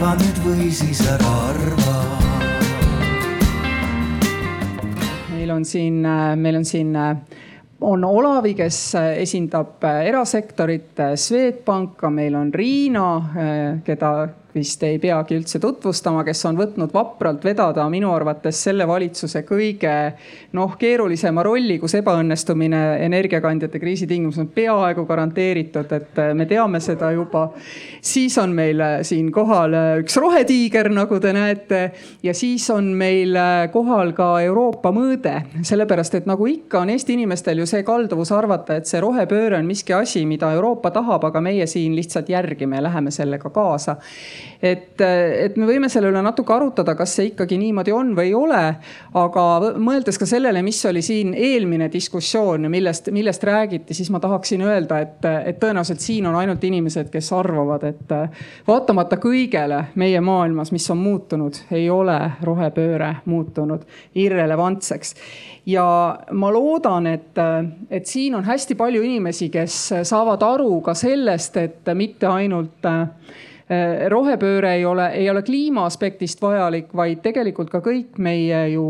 arva nüüd või siis ära arva. meil on siin, meil on siin on Olavi, kes esindab erasektorit, Swedbanka, meil on Riina, keda vist ei peagi üldse tutvustama, kes on võtnud vapralt vedada minu arvates selle valitsuse kõige noh, keerulisema rolli, kus ebaõnnestumine energiakandjate kriisi tingimustes on peaaegu garanteeritud, et me teame seda juba. siis on meil siin kohal üks rohetiiger, nagu te näete ja siis on meil kohal ka Euroopa mõõde, sellepärast et nagu ikka on Eesti inimestel ju see kalduvus arvata, et see rohepööre on miski asi, mida Euroopa tahab, aga meie siin lihtsalt järgime ja läheme sellega kaasa et, et me võime selle üle natuke arutada, kas see ikkagi niimoodi on või ei ole. aga mõeldes ka sellele, mis oli siin eelmine diskussioon ja millest, millest räägiti, siis ma tahaksin öelda, et, et tõenäoliselt siin on ainult inimesed, kes arvavad, et vaatamata kõigele meie maailmas, mis on muutunud, ei ole rohepööre muutunud irrelevantseks ja ma loodan, et, et siin on hästi palju inimesi, kes saavad aru ka sellest, et mitte ainult rohepööre ei ole, ei ole kliima aspektist vajalik, vaid tegelikult ka kõik meie ju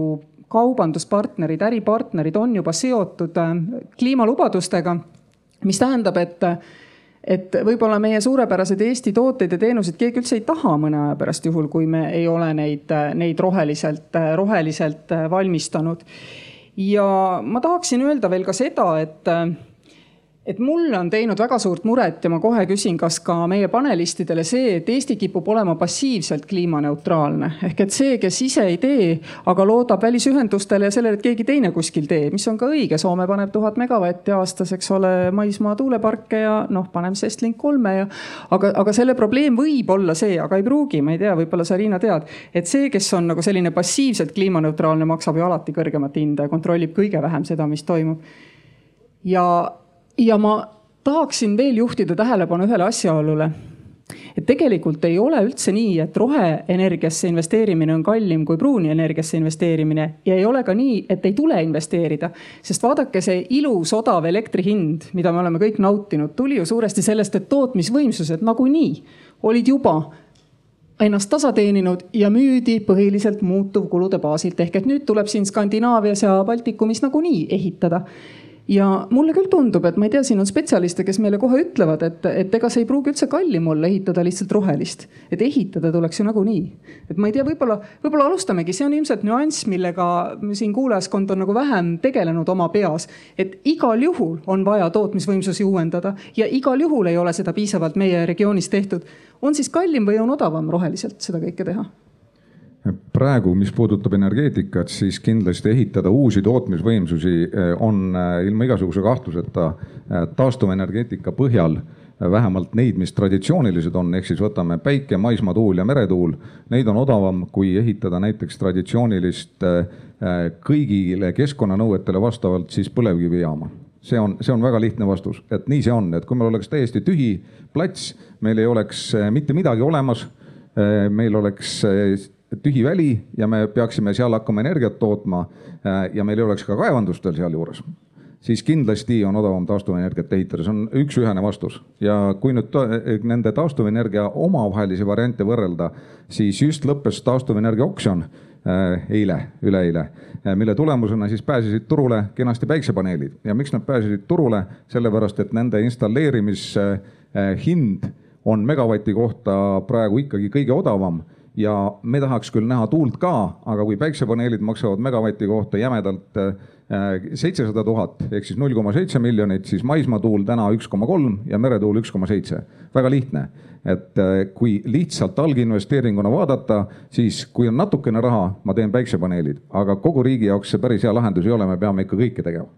kaubanduspartnerid, äripartnerid on juba seotud äh, kliimalubadustega. mis tähendab, et, et võib-olla meie suurepärased Eesti tooteid ja teenuseid keegi üldse ei taha mõne aja pärast, juhul kui me ei ole neid, neid roheliselt, roheliselt valmistanud. ja ma tahaksin öelda veel ka seda, et et mulle on teinud väga suurt muret ja ma kohe küsin, kas ka meie panelistidele see, et Eesti kipub olema passiivselt kliimaneutraalne. ehk et see, kes ise ei tee, aga loodab välisühendustele ja sellele, et keegi teine kuskil teeb, mis on ka õige. Soome paneb tuhat megavatti aastas, eks ole, maismaa tuuleparke ja noh, paneme Estlink kolme ja. aga, aga selle probleem võib olla see, aga ei pruugi, ma ei tea, võib-olla sa, Riina, tead, et see, kes on nagu selline passiivselt kliimaneutraalne, maksab ju alati kõrgemat hinda ja kontrollib kõige vähem seda, mis toimub. ja ja ma tahaksin veel juhtida tähelepanu ühele asjaolule. et tegelikult ei ole üldse nii, et roheenergiasse investeerimine on kallim kui pruuni energiasse investeerimine ja ei ole ka nii, et ei tule investeerida. sest vaadake, see ilus odav elektri hind, mida me oleme kõik nautinud, tuli ju suuresti sellest, et tootmisvõimsused nagunii olid juba ennast tasa teeninud ja müüdi põhiliselt muutuvkulude baasilt ehk et nüüd tuleb siin Skandinaavias ja Baltikumis nagunii ehitada ja mulle küll tundub, et ma ei tea, siin on spetsialiste, kes meile kohe ütlevad, et, et ega see ei pruugi üldse kallim olla ehitada lihtsalt rohelist. et ehitada tuleks ju nagunii. et ma ei tea, võib-olla, võib-olla alustamegi, see on ilmselt nüanss, millega siin kuulajaskond on nagu vähem tegelenud oma peas. et igal juhul on vaja tootmisvõimsusi uuendada ja igal juhul ei ole seda piisavalt meie regioonis tehtud. on siis kallim või on odavam roheliselt seda kõike teha? Praegu, mis puudutab energeetikat, siis kindlasti ehitada uusi tootmisvõimsusi eh, on eh, ilma igasuguse kahtluseta eh, taastuvenergeetika põhjal vähemalt neid, mis traditsioonilised on, ehk siis võtame päike, maismaatuul ja meretuul. Neid on odavam, kui ehitada näiteks traditsioonilist kõigile keskkonnanõuetele vastavalt siis põlevkivijaama see on, see on väga lihtne vastus, et nii see on, et kui meil oleks täiesti tühi plats, meil ei oleks mitte midagi olemas. meil oleks tühi väli ja me peaksime seal hakkama energiat tootma äh, ja meil ei oleks ka kaevandustel sealjuures, siis kindlasti on odavam taastuvenergiat ehitada, see on üks-ühene vastus. ja kui nüüd nende taastuvenergia omavahelisi variante võrrelda, siis just lõppes taastuvenergia oksjon äh, eile, üleeile, äh, mille tulemusena siis pääsesid turule kenasti päiksepaneelid. Ja miks nad pääsesid turule, sellepärast et nende installeerimishind on megavati kohta praegu ikkagi kõige odavam ja me tahaks küll näha tuult ka, aga kui päiksepaneelid maksavad megavati kohta jämedalt äh, seitsesada tuhat ehk siis null koma seitse miljonit, siis maismaatuul täna üks koma kolm ja meretuul üks koma seitse. väga lihtne, et äh, kui lihtsalt alginvesteeringuna vaadata, siis kui on natukene raha, ma teen päiksepaneelid, aga kogu riigi jaoks see päris hea lahendus ei ole, me peame ikka kõike tegema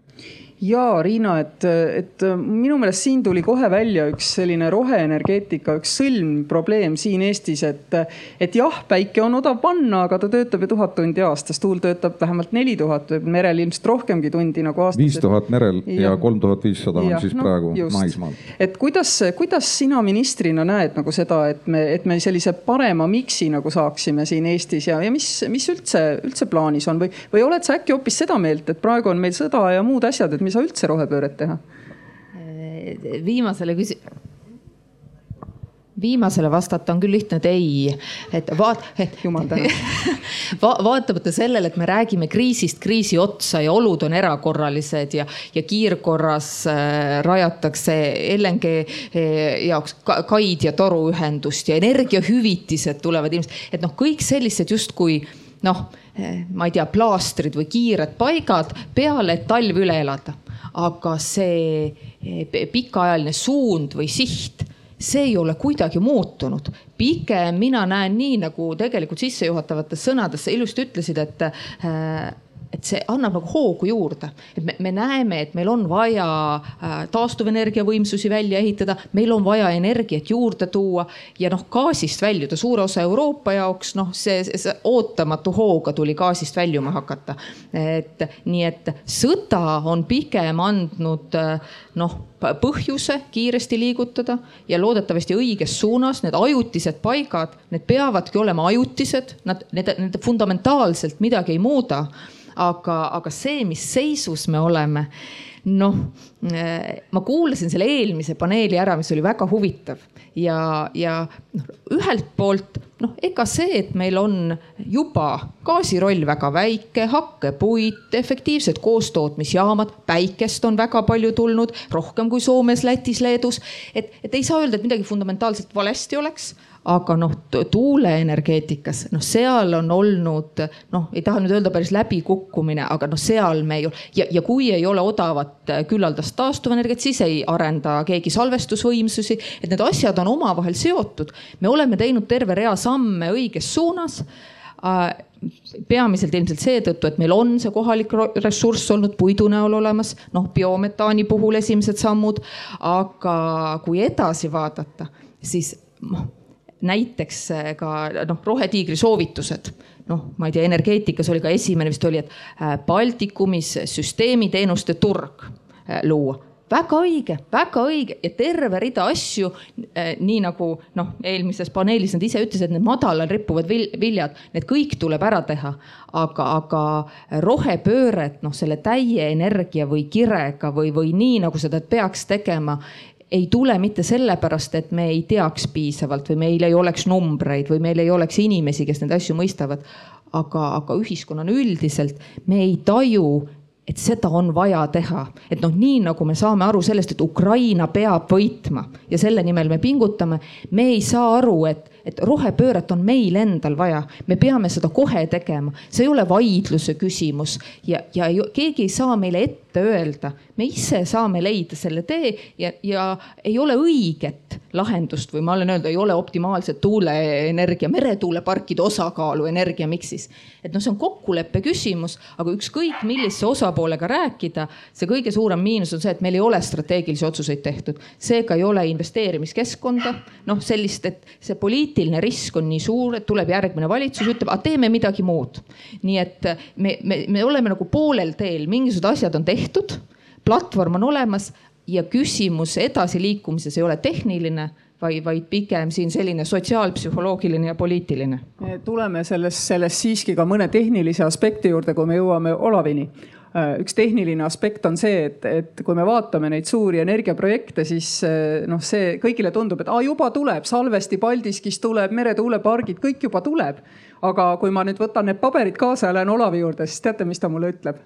ja Riina, et, et minu meelest siin tuli kohe välja üks selline roheenergeetika, üks sõlmprobleem siin Eestis, et, et jah, päike on odav panna, aga ta töötab ju tuhat tundi aastas, tuul töötab vähemalt neli tuhat, merel ilmselt rohkemgi tundi nagu aastas. viis tuhat merel ja kolm tuhat viissada on siis no, praegu just. maismaal. et kuidas, kuidas sina ministrina näed nagu seda, et me, et me sellise parema miksi nagu saaksime siin Eestis ja, ja mis, mis üldse, üldse plaanis on või, või oled sa äkki hoopis seda meelt, et praegu on meil sõda ja muud asjad, et mis ei saa üldse rohepööret teha? viimasele küsi-, viimasele vastata on küll lihtne, et ei, et vaat-. jumal tänatud va. vaatamata sellele, et me räägime kriisist kriisi otsa ja olud on erakorralised ja, ja kiirkorras äh, rajatakse LNG äh, jaoks kaid ja toruühendust ja energiahüvitised tulevad ilmselt, et noh, kõik sellised justkui noh, ma ei tea, plaastrid või kiired paigad peale, et talv üle elada. aga see pikaajaline suund või siht see ei ole kuidagi muutunud. pigem mina näen nii, nagu tegelikult sissejuhatavates sõnades sa ilusti ütlesid, et äh, et see annab nagu hoogu juurde, et me, me näeme, et meil on vaja äh, taastuvenergia võimsusi välja ehitada, meil on vaja energiat juurde tuua ja noh, gaasist väljuda suure osa Euroopa jaoks, noh, see, see ootamatu hooga tuli gaasist väljuma hakata. et nii, et sõda on pigem andnud äh, noh, põhjuse kiiresti liigutada ja loodetavasti õiges suunas. Need ajutised paigad, need peavadki olema ajutised, nad, need, need fundamentaalselt midagi ei muuda aga, aga see, mis seisus me oleme, noh, ma kuulasin selle eelmise paneeli ära, mis oli väga huvitav ja, ja noh, ühelt poolt noh, ega see, et meil on juba gaasi roll väga väike, hakkepuit, efektiivsed koostootmisjaamad, päikest on väga palju tulnud, rohkem kui Soomes, Lätis, Leedus. et, et ei saa öelda, et midagi fundamentaalselt valesti oleks aga noh, tuuleenergeetikas, noh, seal on olnud noh, ei taha nüüd öelda päris läbikukkumine, aga noh, seal me ole ja, ja kui ei ole odavat küllaldast taastuvenergiat, siis ei arenda keegi salvestusvõimsusi, et need asjad on omavahel seotud. me oleme teinud terve rea samme õiges suunas äh, peamiselt ilmselt seetõttu, et meil on see kohalik ressurss olnud puidu näol olemas, noh biometaani puhul esimesed sammud. aga kui edasi vaadata, siis noh näiteks äh, ka noh, Rohetiigri soovitused. noh, ma ei tea, energeetikas oli ka esimene vist oli, et äh, Baltikumis süsteemiteenuste turg äh, luua väga õige, väga õige ja terve rida asju eh,. nii nagu noh, eelmises paneelis nad ise ütlesid, need madalal rippuvad viljad, need kõik tuleb ära teha. aga, aga rohepööret noh, selle täie energia või kirega või, või nii nagu seda peaks tegema ei tule mitte sellepärast, et me ei teaks piisavalt või meil ei oleks numbreid või meil ei oleks inimesi, kes neid asju mõistavad. aga, aga ühiskonnana üldiselt me ei taju et seda on vaja teha, et noh, nii nagu me saame aru sellest, et Ukraina peab võitma ja selle nimel me pingutame, me ei saa aru, et et rohepööret on meil endal vaja, me peame seda kohe tegema, see ei ole vaidluse küsimus. Ja, ja keegi ei saa meile ette öelda, me ise saame leida selle tee ja, ja ei ole õiget lahendust või ma olen öelnud, ei ole optimaalset tuuleenergia, meretuuleparkide osakaalu energiamiksis. et noh, see on kokkuleppe küsimus, aga ükskõik millise osapoolega rääkida, see kõige suurem miinus on see, et meil ei ole strateegilisi otsuseid tehtud, seega ei ole investeerimiskeskkonda, noh sellist, et see poliitika poliitiline risk on nii suur, et tuleb järgmine valitsus, ütleb, aga teeme midagi muud. nii et me, me, me oleme nagu poolel teel, mingisugused asjad on tehtud, platvorm on olemas ja küsimus edasiliikumises ei ole tehniline vaid, vaid pigem siin selline sotsiaalpsühholoogiline ja poliitiline. tuleme selles, selles siiski ka mõne tehnilise aspekti juurde, kui me jõuame Olavini üks tehniline aspekt on see, et, et kui me vaatame neid suuri energiaprojekte, siis äh, noh, see kõigile tundub, et aa, juba tuleb, Salvesti, Paldiskis tuleb, meretuulepargid, kõik juba tuleb. aga kui ma nüüd võtan need paberid kaasa ja lähen Olavi juurde, siis teate, mis ta mulle ütleb?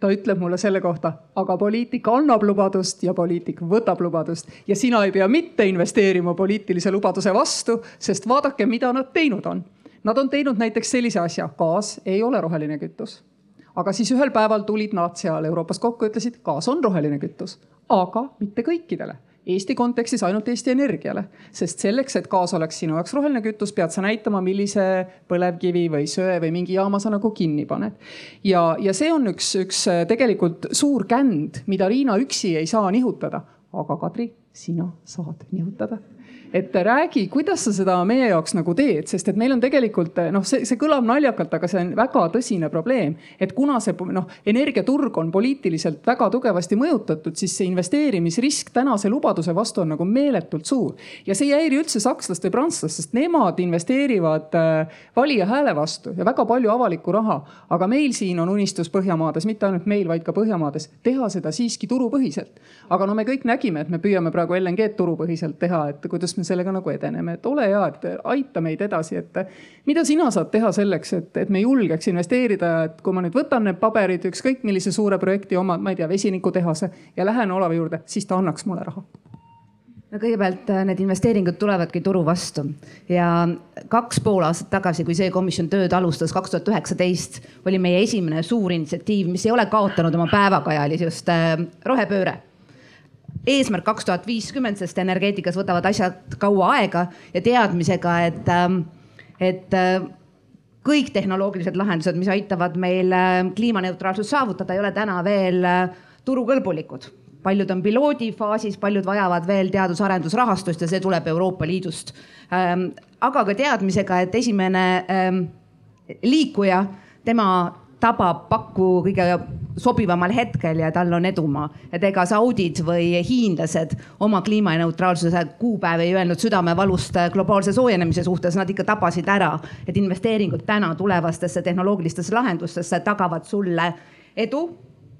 ta ütleb mulle selle kohta, aga poliitik annab lubadust ja poliitik võtab lubadust ja sina ei pea mitte investeerima poliitilise lubaduse vastu, sest vaadake, mida nad teinud on. Nad on teinud näiteks sellise asja, gaas ei ole roheline kütus aga siis ühel päeval tulid nad seal Euroopas kokku, ütlesid, gaas on roheline kütus, aga mitte kõikidele. Eesti kontekstis ainult Eesti Energiale, sest selleks, et gaas oleks sinu jaoks roheline kütus, pead sa näitama, millise põlevkivi või söe või mingi jaama sa nagu kinni paned. ja, ja see on üks, üks tegelikult suur känd, mida Riina üksi ei saa nihutada, aga Kadri, sina saad nihutada et räägi, kuidas sa seda meie jaoks nagu teed, sest et meil on tegelikult noh, see, see kõlab naljakalt, aga see on väga tõsine probleem. et kuna see noh, energiaturg on poliitiliselt väga tugevasti mõjutatud, siis see investeerimisrisk tänase lubaduse vastu on nagu meeletult suur. ja see ei häiri üldse sakslast või prantslast, sest nemad investeerivad äh, valija hääle vastu ja väga palju avalikku raha. aga meil siin on unistus Põhjamaades, mitte ainult meil, vaid ka Põhjamaades, teha seda siiski turupõhiselt. aga no me kõik nägime, et me püüame praegu LNG-d turupõhiselt teha, et kuidas kuidas me sellega nagu edeneme, et ole hea, et aita meid edasi, et mida sina saad teha selleks, et, et me julgeks investeerida, et kui ma nüüd võtan need paberid, ükskõik millise suure projekti oma, ma ei tea, vesinikutehase ja lähen Olavi juurde, siis ta annaks mulle raha. No kõigepealt äh, need investeeringud tulevadki turu vastu. Ja kaks pool aastat tagasi, kui see komisjon tööd alustas, kaks tuhat üheksateist, oli meie esimene suur initsiatiiv, mis ei ole kaotanud oma päevakajalisust, äh, rohepööre eesmärk kaks tuhat viiskümmend, sest energeetikas võtavad asjad kaua aega ja teadmisega, et, ähm, et äh, kõik tehnoloogilised lahendused, mis aitavad meil kliimaneutraalsust saavutada, ei ole täna veel turukõlbulikud paljud on piloodifaasis, paljud vajavad veel teadus-arendusrahastust ja see tuleb Euroopa Liidust. Ähm, aga ka teadmisega, et esimene ähm, liikuja, tema tabab pakku kõige sobivamal hetkel ja tal on edumaa. et ega saudid või hiinlased oma kliimaneutraalsuse kuupäevi ei öelnud südamevalust globaalse soojenemise suhtes, nad ikka tabasid ära, et investeeringud täna tulevastesse tehnoloogilistesse lahendustesse tagavad sulle edu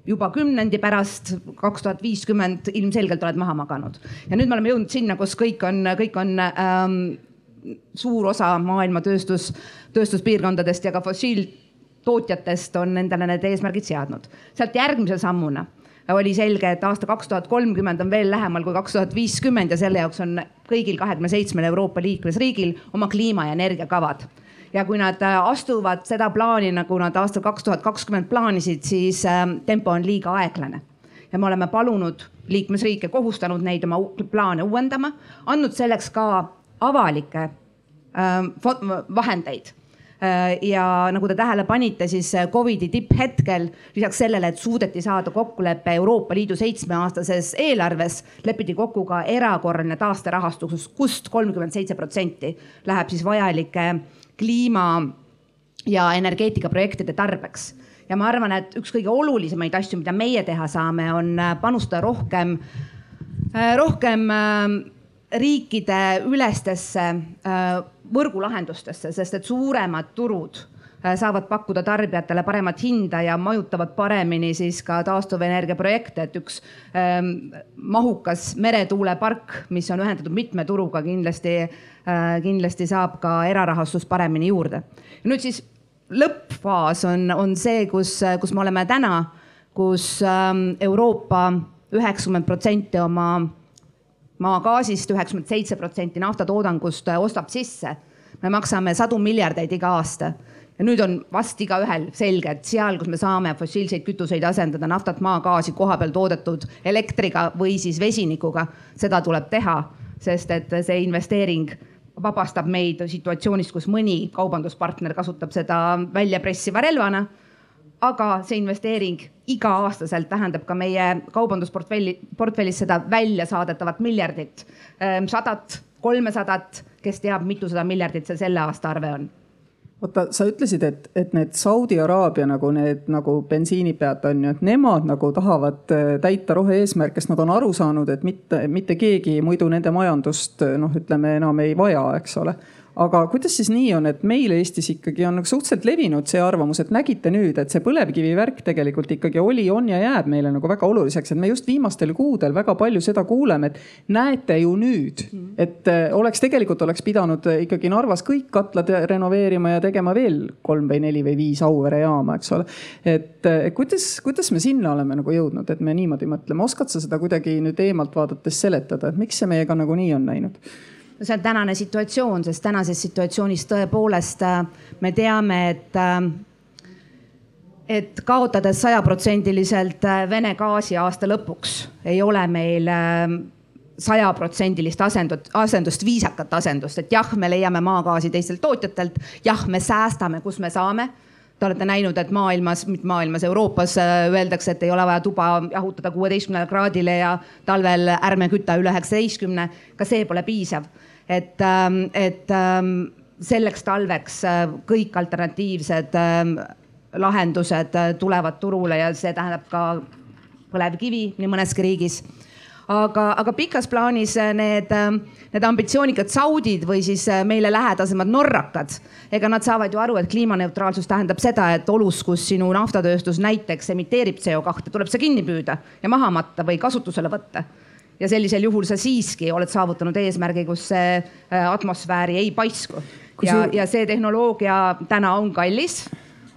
juba kümnendi pärast, kaks tuhat viiskümmend ilmselgelt oled maha maganud. ja nüüd me oleme jõudnud sinna, kus kõik on, kõik on ähm, suur osa maailma tööstus, tööstuspiirkondadest ja ka fossiiltootjatest on endale need eesmärgid seadnud. sealt järgmise sammuna oli selge, et aasta kaks tuhat kolmkümmend on veel lähemal kui kaks tuhat viiskümmend ja selle jaoks on kõigil kahekümne seitsmel Euroopa liikmesriigil oma kliima ja energiakavad. Ja kui nad äh, astuvad seda plaani, nagu nad aastal kaks tuhat kakskümmend plaanisid, siis ähm, tempo on liiga aeglane. Ja me oleme palunud liikmesriike, kohustanud neid oma plaane uuendama, andnud selleks ka avalikke ähm, vahendeid ja nagu te tähele panite, siis äh, Covidi tipphetkel lisaks sellele, et suudeti saada kokkulepe Euroopa Liidu seitsmeaastases eelarves, lepiti kokku ka erakorraline taasterahastus, kust kolmkümmend seitse protsenti läheb siis vajalike kliima ja energeetikaprojektide tarbeks. ja ma arvan, et üks kõige olulisemaid asju, mida meie teha saame, on äh, panustada rohkem, äh, rohkem äh, riikide ülestesse võrgulahendustesse, sest et suuremad turud saavad pakkuda tarbijatele paremat hinda ja majutavad paremini siis ka taastuvenergia projekte, et üks ähm, mahukas meretuulepark, mis on ühendatud mitme turuga, kindlasti Äh, kindlasti saab ka erarahastust paremini juurde. nüüd siis lõppfaas on, on see, kus, kus me oleme täna, kus ähm, Euroopa üheksakümmend protsenti oma maagaasist, üheksakümmend seitse protsenti naftatoodangust äh, ostab sisse. me maksame sadu miljardeid iga aasta ja nüüd on vast igaühel selge, et seal, kus me saame fossiilseid kütuseid asendada naftat, maagaasi kohapeal toodetud elektriga või siis vesinikuga, seda tuleb teha, sest et see investeering vabastab meid situatsioonist, kus mõni kaubanduspartner kasutab seda väljapressiva relvana. Aga see investeering iga-aastaselt tähendab ka meie kaubandusportfelli, portfellis seda väljasaadetavat miljardit, ehm, sadat, kolmesadat, kes teab, mitusada miljardit see selle aasta arve on. Oota, sa ütlesid, et, et need Saudi Araabia nagu need nagu bensiinipead on ju, et nemad nagu tahavad äh, täita rohe-eesmärke, sest nad on aru saanud, et mitte, mitte keegi muidu nende majandust noh, ütleme enam ei vaja, eks ole aga kuidas siis nii on, et meil Eestis ikkagi on nagu suhteliselt levinud see arvamus, et nägite nüüd, et see põlevkivi värk tegelikult ikkagi oli, on ja jääb meile nagu väga oluliseks, et me just viimastel kuudel väga palju seda kuuleme, et näete ju nüüd, et äh, oleks tegelikult oleks pidanud ikkagi Narvas kõik katlad renoveerima ja tegema veel kolm või neli või viis Auvere jaama, eks ole. et kuidas, kuidas me sinna oleme nagu jõudnud, et me niimoodi mõtleme, oskad sa seda kuidagi nüüd eemalt vaadates seletada, et miks see meiega nagu nii on läinud? No see on tänane situatsioon, sest tänases situatsioonis tõepoolest äh, me teame, et äh, et kaotades sajaprotsendiliselt äh, Vene gaasi aasta lõpuks ei ole meil sajaprotsendilist asendut, asendust, viisakat asendust, et jah, me leiame maagaasi teistelt tootjatelt, jah, me säästame, kus me saame. Te olete näinud, et maailmas, mitte maailmas, Euroopas öeldakse, et ei ole vaja tuba jahutada kuueteistkümnele kraadile ja talvel ärme küta üle üheksateistkümne. ka see pole piisav et, ähm, et ähm, selleks talveks äh, kõik alternatiivsed ähm, lahendused äh, tulevad turule ja see tähendab ka põlevkivi nii mõneski riigis. Aga, aga pikas plaanis äh, need, need ambitsioonikad saudid või siis meile lähedasemad norrakad, ega nad saavad ju aru, et kliimaneutraalsus tähendab seda, et olus, kus sinu naftatööstus näiteks emiteerib CO2, tuleb see kinni püüda ja maha matta või kasutusele võtta ja sellisel juhul sa siiski oled saavutanud eesmärgi, kus see äh, atmosfääri ei paisku. ja, ja see tehnoloogia täna on kallis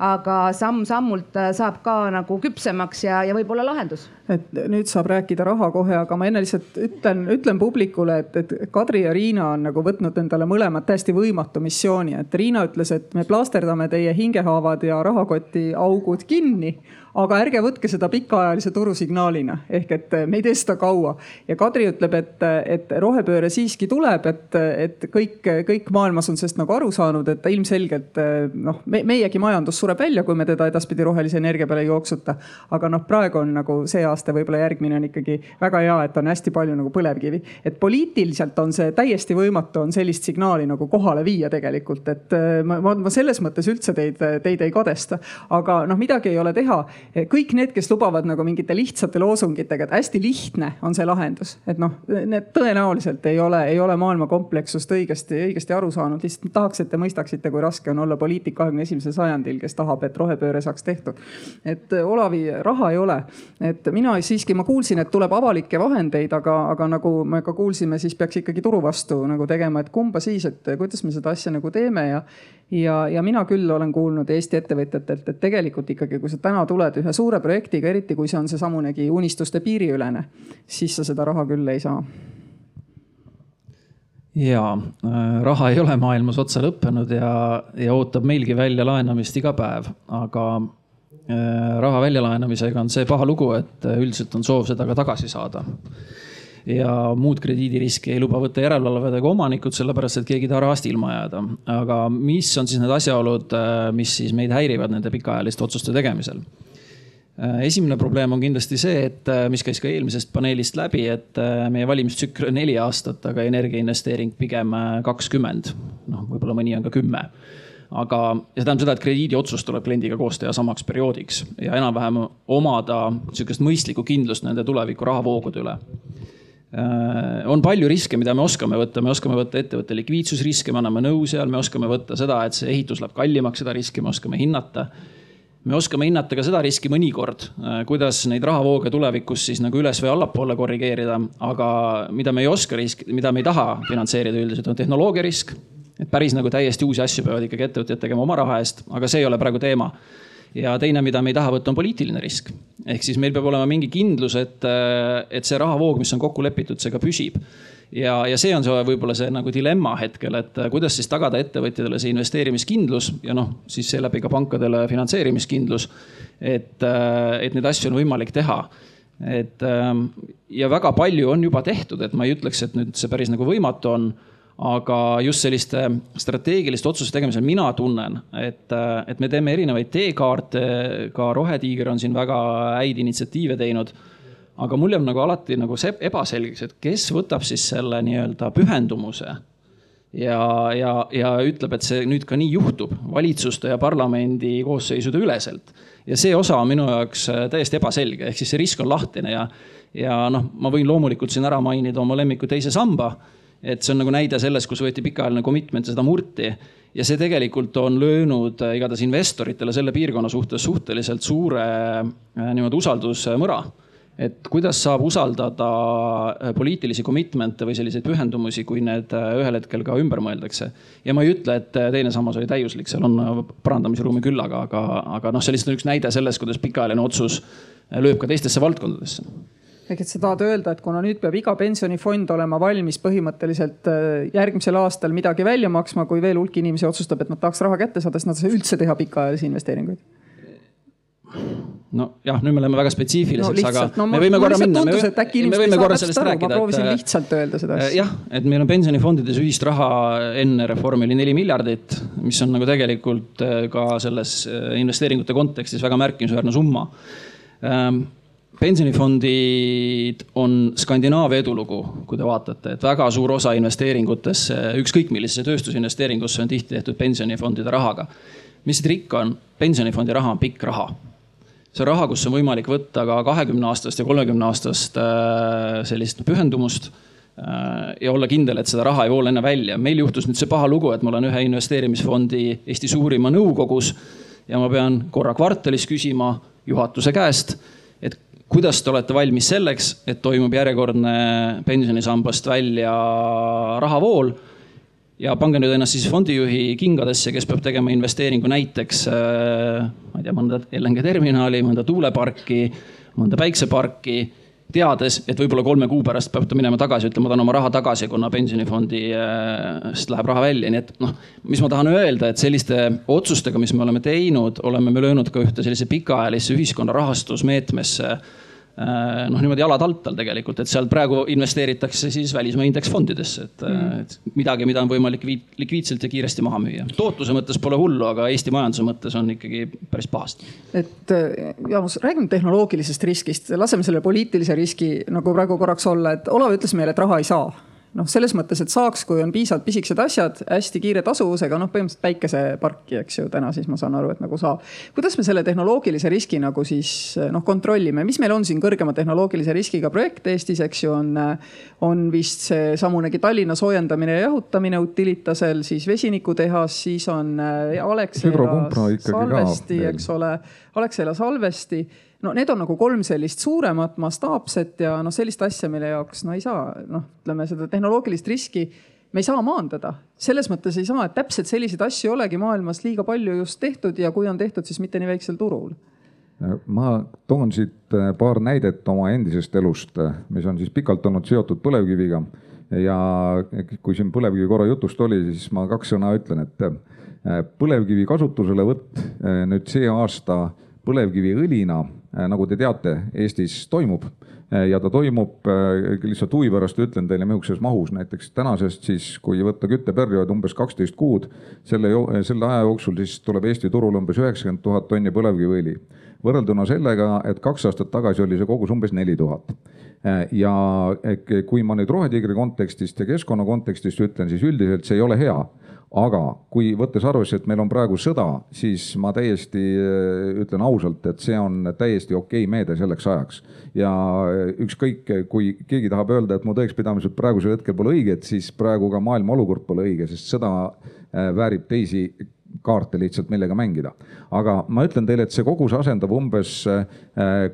aga samm-sammult äh, saab ka nagu küpsemaks ja, ja võib-olla lahendus. et nüüd saab rääkida raha kohe, aga ma enne lihtsalt ütlen, ütlen publikule, et, et Kadri ja Riina on nagu võtnud endale mõlemad täiesti võimatu missiooni, et Riina ütles, et me plaasterdame teie hingehaavad ja rahakoti augud kinni aga ärge võtke seda pikaajalise turusignaalina ehk et me ei tee seda kaua. ja Kadri ütleb, et, et rohepööre siiski tuleb, et, et kõik, kõik maailmas on sellest nagu aru saanud, et ilmselgelt noh me,, meiegi majandus sureb välja, kui me teda edaspidi rohelise energia peale ei jooksuta. aga noh, praegu on nagu see aasta, võib-olla järgmine on ikkagi väga hea, et on hästi palju nagu põlevkivi. et poliitiliselt on see täiesti võimatu, on sellist signaali nagu kohale viia tegelikult, et ma, ma, ma selles mõttes üldse teid, teid ei kadesta. aga noh, midagi ei ole teha kõik need, kes lubavad nagu mingite lihtsate loosungitega, et hästi lihtne on see lahendus, et noh, need tõenäoliselt ei ole, ei ole maailma komplekssust õigesti, õigesti aru saanud. lihtsalt tahaks, et te mõistaksite, kui raske on olla poliitik kahekümne esimesel sajandil, kes tahab, et rohepööre saaks tehtud. et äh, Olavi, raha ei ole, et mina siiski, ma kuulsin, et tuleb avalikke vahendeid, aga, aga nagu me ka kuulsime, siis peaks ikkagi turu vastu nagu tegema, et kumba siis, et kuidas me seda asja nagu teeme ja ja, ja mina küll olen kuulnud Eesti ettevõtjatelt, et tegelikult ikkagi, kui sa täna tuled ühe suure projektiga, eriti kui see on seesamunegi unistuste piiriülene, siis sa seda raha küll ei saa ja äh, raha ei ole maailmas otsa lõppenud ja, ja ootab meilgi välja laenamist iga päev, aga äh, raha väljalaenamisega on see paha lugu, et üldiselt on soov seda ka tagasi saada ja muud krediidiriski ei luba võtta järelevalved ega omanikud, sellepärast et keegi ei taha rahast ilma jääda. aga mis on siis need asjaolud, äh, mis siis meid häirivad nende pikaajaliste otsuste tegemisel? Äh, esimene probleem on kindlasti see, et äh, mis käis ka eelmisest paneelist läbi, et meie valimistsükkel on neli aastat, aga energiainvesteering pigem kakskümmend. noh, võib-olla mõni on ka kümme aga, ja see tähendab seda, et krediidiotsus tuleb kliendiga koos teha samaks perioodiks ja enam-vähem omada sihukest mõistlikku kindlust nende tuleviku rahavoogude üle Äh, on palju riske, mida me oskame võtta, me oskame võtta ettevõtte likviidsusriske, me anname nõu seal, me oskame võtta seda, et see ehitus läheb kallimaks, seda riski me oskame hinnata. Me oskame hinnata ka seda riski mõnikord, äh, kuidas neid rahavooge tulevikus siis nagu üles või allapoole korrigeerida, aga mida me ei oska risk, mida me ei taha finantseerida üldiselt on tehnoloogia risk. et päris nagu täiesti uusi asju peavad ikkagi ettevõtjad tegema oma raha eest, aga see ei ole praegu teema ja teine, mida me ei taha võtta, on poliitiline risk. ehk siis meil peab olema mingi kindlus, et, et see rahavoog, mis on kokku lepitud, see ka püsib. Ja, ja see on see võib-olla see nagu dilemma hetkel, et kuidas siis tagada ettevõtjatele see investeerimiskindlus ja noh, siis seeläbi ka pankadele finantseerimiskindlus. et, et neid asju on võimalik teha et ja väga palju on juba tehtud, et ma ei ütleks, et nüüd see päris nagu võimatu on aga just selliste strateegiliste otsuste tegemisel mina tunnen, et, et me teeme erinevaid teekaarte, ka Rohetiiger on siin väga häid initsiatiive teinud. Aga mul jääb nagu alati nagu see ebaselgeks, et kes võtab siis selle nii-öelda pühendumuse ja, ja, ja ütleb, et see nüüd ka nii juhtub valitsuste ja parlamendi koosseisude üleselt. ja see osa on minu jaoks täiesti ebaselge, ehk siis see risk on lahtine ja, ja noh, ma võin loomulikult siin ära mainida oma lemmiku teise samba et see on nagu näide sellest, kus võeti pikaajaline commitment seda murti. ja see tegelikult on löönud äh, igatahes investoritele selle piirkonna suhtes suhteliselt suure äh, niimoodi usaldusmõra et kuidas saab usaldada äh, poliitilisi commitment'e või selliseid pühendumusi, kui need ühel hetkel ka ümber mõeldakse. ja ma ei ütle, et teine sammas oli täiuslik, seal on parandamisruumi küll, aga, aga, aga noh, see lihtsalt on üks näide sellest, kuidas pikaajaline otsus lööb ka teistesse valdkondadesse ehk et sa tahad öelda, et kuna nüüd peab iga pensionifond olema valmis põhimõtteliselt äh, järgmisel aastal midagi välja maksma, kui veel hulk inimesi otsustab, et nad tahaks raha kätte saada, siis nad ei saa üldse teha pikaajalisi investeeringuid nojah, nüüd me läheme väga spetsiifiliseks no,, aga no, me võime korra minna. tundus, et äkki inimesed ei saa täpselt aru, ma proovisin et, lihtsalt öelda seda asja. jah, et meil on pensionifondides ühist raha enne reformi oli neli miljardit, mis on nagu tegelikult äh, ka selles äh, investeeringute kontekstis väga märkimisväärne summa ähm, pensionifondid on Skandinaavia edulugu, kui te vaatate, et väga suur osa investeeringutesse, ükskõik millisesse tööstusinvesteeringusse on tihti tehtud pensionifondide rahaga. mis trikk on? pensionifondi raha on pikk raha. See on raha, kus on võimalik võtta ka kahekümne aastast ja kolmekümne aastast äh, sellist pühendumust äh, ja olla kindel, et seda raha ei voola enne välja. meil juhtus nüüd see paha lugu, et ma olen ühe investeerimisfondi Eesti suurima nõukogus ja ma pean korra kvartalis küsima juhatuse käest kuidas te olete valmis selleks, et toimub järjekordne pensionisambast välja rahavool ja pange nüüd ennast siis fondijuhi kingadesse, kes peab tegema investeeringu näiteks, äh, ma ei tea, mõnda LNG terminali, mõnda tuuleparki, mõnda päikseparki teades, et võib-olla kolme kuu pärast peab ta minema tagasi, ütlema, ma tahan oma raha tagasi, kuna pensionifondist läheb raha välja, nii et noh, mis ma tahan öelda, et selliste otsustega, mis me oleme teinud, oleme me löönud ka ühte sellise pikaajalisse ühiskonna rahastusmeetmesse Äh, noh, niimoodi jalad alt all tegelikult, et sealt praegu investeeritakse siis välismaa indeksfondidesse, et mm., et midagi, mida on võimalik likviidselt ja kiiresti maha müüa. tootluse mõttes pole hullu, aga Eesti majanduse mõttes on ikkagi päris pahasti. et äh, Jaanus, räägime tehnoloogilisest riskist, laseme selle poliitilise riski nagu praegu korraks olla, et Olav ütles meile, et raha ei saa noh, selles mõttes, et saaks, kui on piisavalt pisikesed asjad, hästi kiire tasuvusega, noh, põhimõtteliselt päikeseparki, eks ju, täna siis ma saan aru, et nagu saab. kuidas me selle tehnoloogilise riski nagu siis noh, kontrollime, mis meil on siin kõrgema tehnoloogilise riskiga projekt Eestis, eks ju, on. on vist seesamunegi Tallinna soojendamine ja jahutamine Utilitasel, siis vesinikutehas, siis on äh, Alexela salvesti, eks ole, Alexela salvesti no need on nagu kolm sellist suuremat mastaapset ja noh, sellist asja, mille jaoks no ei saa noh, ütleme seda tehnoloogilist riski me ei saa maandada. selles mõttes ei saa, et täpselt selliseid asju ei olegi maailmas liiga palju just tehtud ja kui on tehtud, siis mitte nii väiksel turul. ma toon siit äh, paar näidet oma endisest elust, äh, mis on siis pikalt olnud seotud põlevkiviga. ja kui siin põlevkivi korra jutust oli, siis ma kaks sõna ütlen, et äh, põlevkivi kasutuselevõtt nüüd see aasta põlevkiviõlina Äh, nagu te teate, Eestis toimub äh, ja ta toimub äh, lihtsalt huvi pärast ütlen teile, millises mahus. Näiteks tänasest siis, kui võtta kütteperiood umbes kaksteist kuud, selle, selle aja jooksul siis tuleb Eesti turule umbes üheksakümmend tuhat tonni põlevkiviõli. võrrelduna sellega, et kaks aastat tagasi oli see kogus umbes neli tuhat. Ja kui ma nüüd Rohetiigri kontekstist ja keskkonna kontekstist ütlen, siis üldiselt see ei ole hea aga kui võttes arvesse, et meil on praegu sõda, siis ma täiesti äh, ütlen ausalt, et see on täiesti okei meede selleks ajaks. ja äh, ükskõik, kui keegi tahab öelda, et mu tõekspidamised praegusel hetkel pole õiged, siis praegu ka maailma olukord pole õige, sest sõda äh, väärib teisi kaarte lihtsalt, millega mängida. aga ma ütlen teile, et see kogus asendab umbes äh,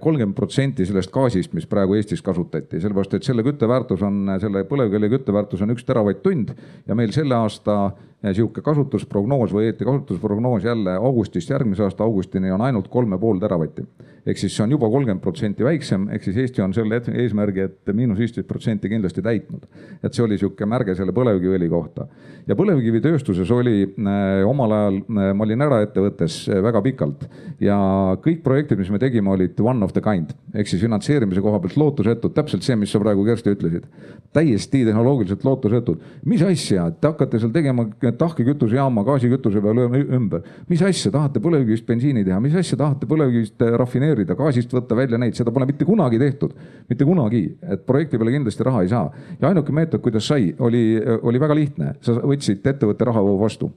kolmkümmend protsenti sellest gaasist, mis praegu Eestis kasutati, sellepärast et selle kütteväärtus on, selle põlevkivi kütteväärtus on üks teravatt-tund ja meil selle aasta äh, sihuke kasutusprognoos või õieti kasutusprognoos jälle augustist järgmise aasta augustini on ainult kolm ja pool teravatti. ehk siis see on juba kolmkümmend protsenti väiksem, ehk siis Eesti on selle eesmärgi, et miinus viisteist protsenti kindlasti täitnud. et see oli sihuke märge selle põlevkiviõli kohta ja põlevkivitööstuses oli äh, omal ajal ajal ma olin eraettevõttes eh, väga pikalt ja kõik projektid, mis me tegime, olid one of the kind ehk siis finantseerimise koha pealt lootusetud, täpselt see, mis sa praegu Kersti ütlesid. täiesti tehnoloogiliselt lootusetud. mis asja, te hakkate seal tegema tahkekütusejaama gaasikütuse peale ümber. mis asja, tahate põlevkivist bensiini teha, mis asja tahate põlevkivist eh, rafineerida, gaasist võtta välja neid, seda pole mitte kunagi tehtud. mitte kunagi, et projekti peale kindlasti raha ei saa. ja ainuke meetod, kuidas sai, oli, oli väga lihtne, sa võtsid ettevõtte rahavoo vastu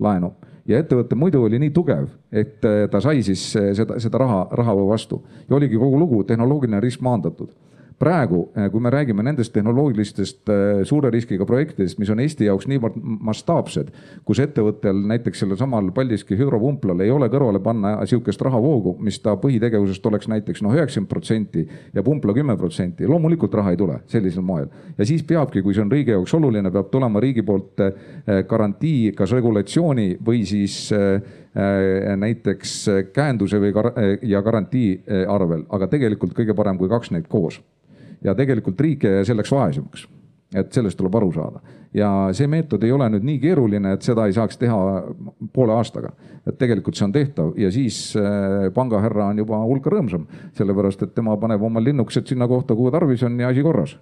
laenu ja ettevõte muidu oli nii tugev, et äh, ta sai siis äh, seda, seda raha, raha vastu. Ja oligi kogu lugu, tehnoloogiline risk maandatud praegu, eh, kui me räägime nendest tehnoloogilistest eh, suure riskiga projektidest, mis on Eesti jaoks niivõrd mastaapsed, kus ettevõttel näiteks sellel samal Paldiski hüdropumplal ei ole kõrvale panna sihukest rahavoogu, mis ta põhitegevusest oleks näiteks noh, üheksakümmend protsenti ja pumpla kümme protsenti, loomulikult raha ei tule sellisel moel. ja siis peabki, kui see on riigi jaoks oluline, peab tulema riigi poolt eh, garantii, kas regulatsiooni või siis näiteks käenduse või gar ja garantii arvel, aga tegelikult kõige parem, kui kaks neid koos ja tegelikult riik selleks vaesemaks. Et sellest tuleb aru saada. Ja see meetod ei ole nüüd nii keeruline, et seda ei saaks teha poole aastaga. et tegelikult see on tehtav. Ja siis äh, pangahärra on juba hulka rõõmsam, sellepärast et tema paneb oma linnukesed sinna kohta, kuhu tarvis on ja asi korras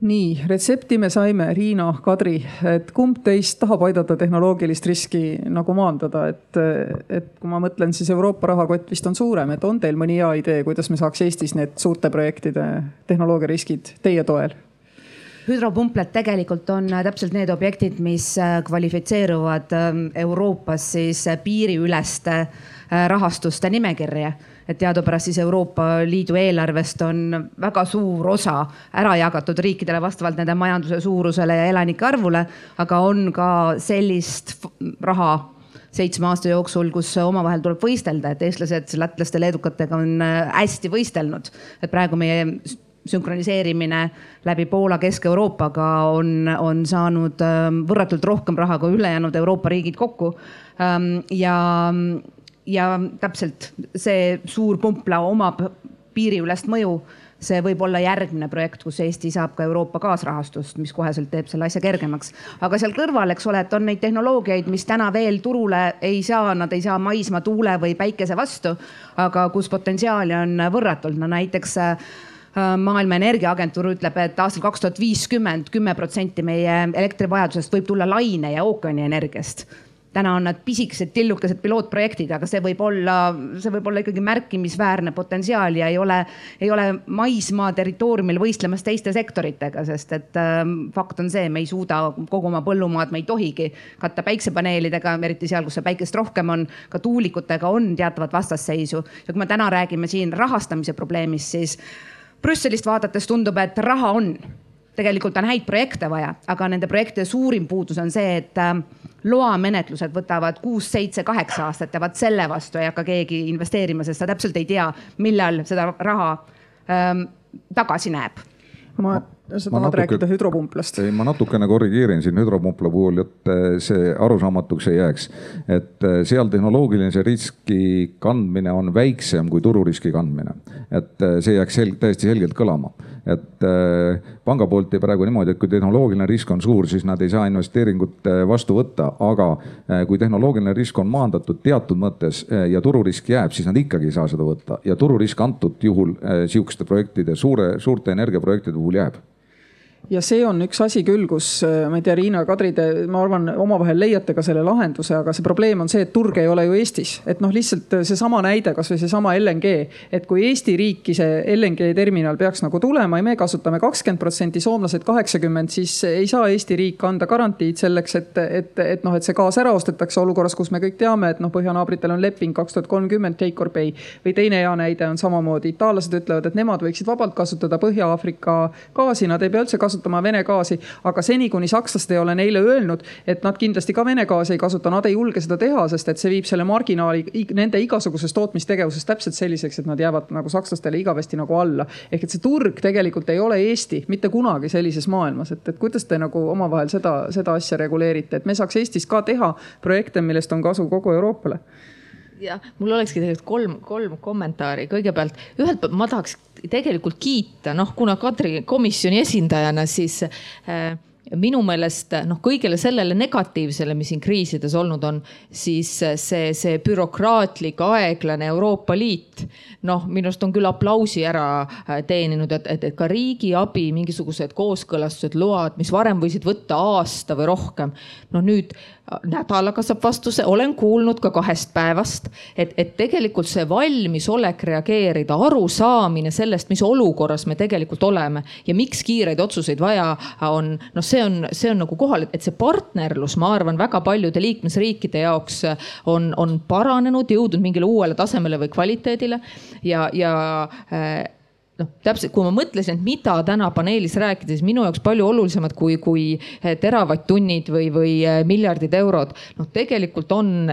nii, retsepti me saime, Riina, Kadri, et kumb teist tahab aidata tehnoloogilist riski nagu maandada, et, et kui ma mõtlen, siis Euroopa rahakott vist on suurem, et on teil mõni hea idee, kuidas me saaks Eestis need suurte projektide tehnoloogiariskid teie toel? hüdropumplad tegelikult on täpselt need objektid, mis kvalifitseeruvad ähm, Euroopas siis piiriüleste äh, rahastuste nimekirja et teadupärast siis Euroopa Liidu eelarvest on väga suur osa ära jagatud riikidele vastavalt nende majanduse suurusele ja elanike arvule, aga on ka sellist raha seitsme aasta jooksul, kus omavahel tuleb võistelda, et eestlased lätlaste, leedukatega on hästi võistelnud. et praegu meie sünkroniseerimine läbi Poola, Kesk-Euroopaga on, on saanud ähm, võrratult rohkem raha kui ülejäänud Euroopa riigid kokku. Ähm, ja, ja täpselt see suur pumpla omab piiriülest mõju see võib olla järgmine projekt, kus Eesti saab ka Euroopa kaasrahastust, mis koheselt teeb selle asja kergemaks. aga seal kõrval, eks ole, et on neid tehnoloogiaid, mis täna veel turule ei saa, nad ei saa maismaa, tuule või päikese vastu, aga kus potentsiaali on võrratult, no näiteks äh, maailma Energiaagentuur ütleb, et aastal kaks tuhat viiskümmend kümme protsenti meie elektrivajadusest võib tulla laine ja ookeanienergiast täna on nad pisikesed tillukesed pilootprojektid, aga see võib olla, see võib olla ikkagi märkimisväärne potentsiaal ja ei ole, ei ole maismaa territooriumil võistlemas teiste sektoritega, sest et äh, fakt on see, me ei suuda kogu oma põllumaad, me ei tohigi katta päiksepaneelidega, eriti seal, kus see päikest rohkem on. ka tuulikutega on teatavat vastasseisu ja kui me täna räägime siin rahastamise probleemist, siis Brüsselist vaadates tundub, et raha on, tegelikult on häid projekte vaja, aga nende projektide suurim puudus on see, et äh, loamenetlused võtavad kuus, seitse, kaheksa aastat ja vaat selle vastu ei hakka keegi investeerima, sest ta täpselt ei tea, millal seda raha ähm, tagasi näeb. ma sa tahad natuke, rääkida hüdropumplast? ei, ma natukene korrigeerin siin hüdropumpla puhul, et eh, see arusaamatuks ei jääks. et eh, seal tehnoloogilise riski kandmine on väiksem kui tururiski kandmine. et eh, see jääks sel täiesti selgelt kõlama. et panga poolt jäi praegu niimoodi, et kui tehnoloogiline risk on suur, siis nad ei saa investeeringut vastu võtta, aga kui tehnoloogiline risk on maandatud teatud mõttes ja tururisk jääb, siis nad ikkagi ei saa seda võtta ja tururisk antud juhul sihukeste projektide, suure, suurte energiaprojektide puhul jääb ja see on üks asi küll, kus äh, ma ei tea, Riina, Kadri, te, ma arvan, omavahel leiate ka selle lahenduse, aga see probleem on see, et turg ei ole ju Eestis. et noh, lihtsalt äh, seesama näide, kasvõi seesama LNG, et kui Eesti riiki see LNG terminal peaks nagu tulema ja me kasutame kakskümmend protsenti, soomlased kaheksakümmend, siis ei saa Eesti riik anda garantiid selleks, et, et, et noh, et see gaas ära ostetakse olukorras, kus me kõik teame, et noh, põhjanaabritel on leping kaks tuhat kolmkümmend take or pay. või teine hea näide on samamoodi, itaallased ütlevad, et nemad võiksid vabalt kasutada Põhja-Aafrika gaasi, nad ei pea üldse kasutama kasutama Vene gaasi. aga seni, kuni sakslased ei ole neile öelnud, et nad kindlasti ka Vene gaasi ei kasuta, nad ei julge seda teha, sest et see viib selle marginaali nende igasugusest tootmistegevusest täpselt selliseks, et nad jäävad nagu sakslastele igavesti nagu alla. ehk et see turg tegelikult ei ole Eesti mitte kunagi sellises maailmas, et, et kuidas te nagu omavahel seda, seda asja reguleerite, et me saaks Eestis ka teha projekte, millest on kasu kogu Euroopale jah, mul olekski tegelikult kolm, kolm kommentaari. kõigepealt ühelt poolt ma tahaks tegelikult kiita, noh, kuna Kadri komisjoni esindajana, siis äh, minu meelest noh, kõigele sellele negatiivsele, mis siin kriisides olnud on, siis see, see bürokraatlik, aeglane Euroopa Liit. noh, minu arust on küll aplausi ära äh, teeninud, et, et, et ka riigiabi mingisugused kooskõlastused, load, mis varem võisid võtta aasta või rohkem. no nüüd nädalaga saab vastuse, olen kuulnud ka kahest päevast, et, et tegelikult see valmisolek reageerida, arusaamine sellest, mis olukorras me tegelikult oleme ja miks kiireid otsuseid vaja on, noh, see on, see on nagu kohal, et see partnerlus, ma arvan, väga paljude liikmesriikide jaoks on, on paranenud, jõudnud mingile uuele tasemele või kvaliteedile ja, ja äh, noh, täpselt, kui ma mõtlesin, et mida täna paneelis rääkida, siis minu jaoks palju olulisemad kui, kui eh, teravatt-tunnid või, või miljardid eurod. noh, tegelikult on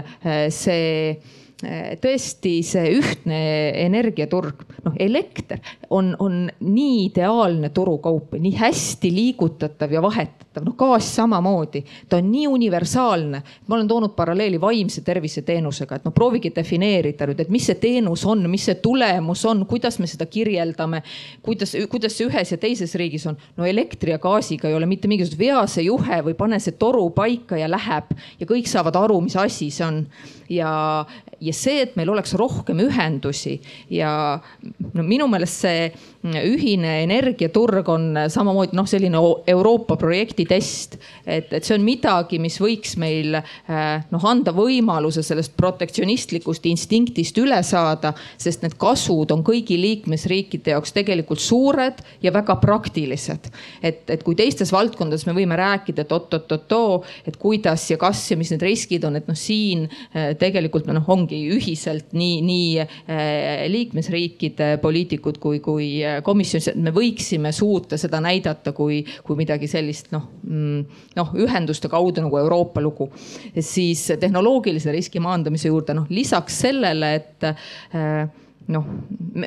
see tõesti see ühtne energiaturg, noh elekter on, on nii ideaalne turukaup, nii hästi liigutatav ja vahetatav, noh gaas samamoodi. ta on nii universaalne, ma olen toonud paralleeli vaimse tervise teenusega, et no proovige defineerida nüüd, et mis see teenus on, mis see tulemus on, kuidas me seda kirjeldame. kuidas, kuidas see ühes ja teises riigis on, no elektri ja gaasiga ei ole mitte mingisugust vea see juhe või pane see toru paika ja läheb ja kõik saavad aru, mis asi see on ja, ja see, et meil oleks rohkem ühendusi ja no minu meelest see ühine energiaturg on samamoodi noh, selline Euroopa projekti test. et, et see on midagi, mis võiks meil noh, anda võimaluse sellest protektsionistlikust instinktist üle saada, sest need kasud on kõigi liikmesriikide jaoks tegelikult suured ja väga praktilised. et, et kui teistes valdkondades me võime rääkida, et oot-oot-oot-oo, et kuidas ja kas ja mis need riskid on, et noh, siin tegelikult noh, ongi ühiselt nii, nii äh, liikmesriikide poliitikud kui, kui komisjonis, et me võiksime suuta seda näidata kui, kui midagi sellist noh, mm, noh ühenduste kaudu nagu Euroopa lugu. siis tehnoloogilise riski maandamise juurde noh, lisaks sellele, et äh, noh,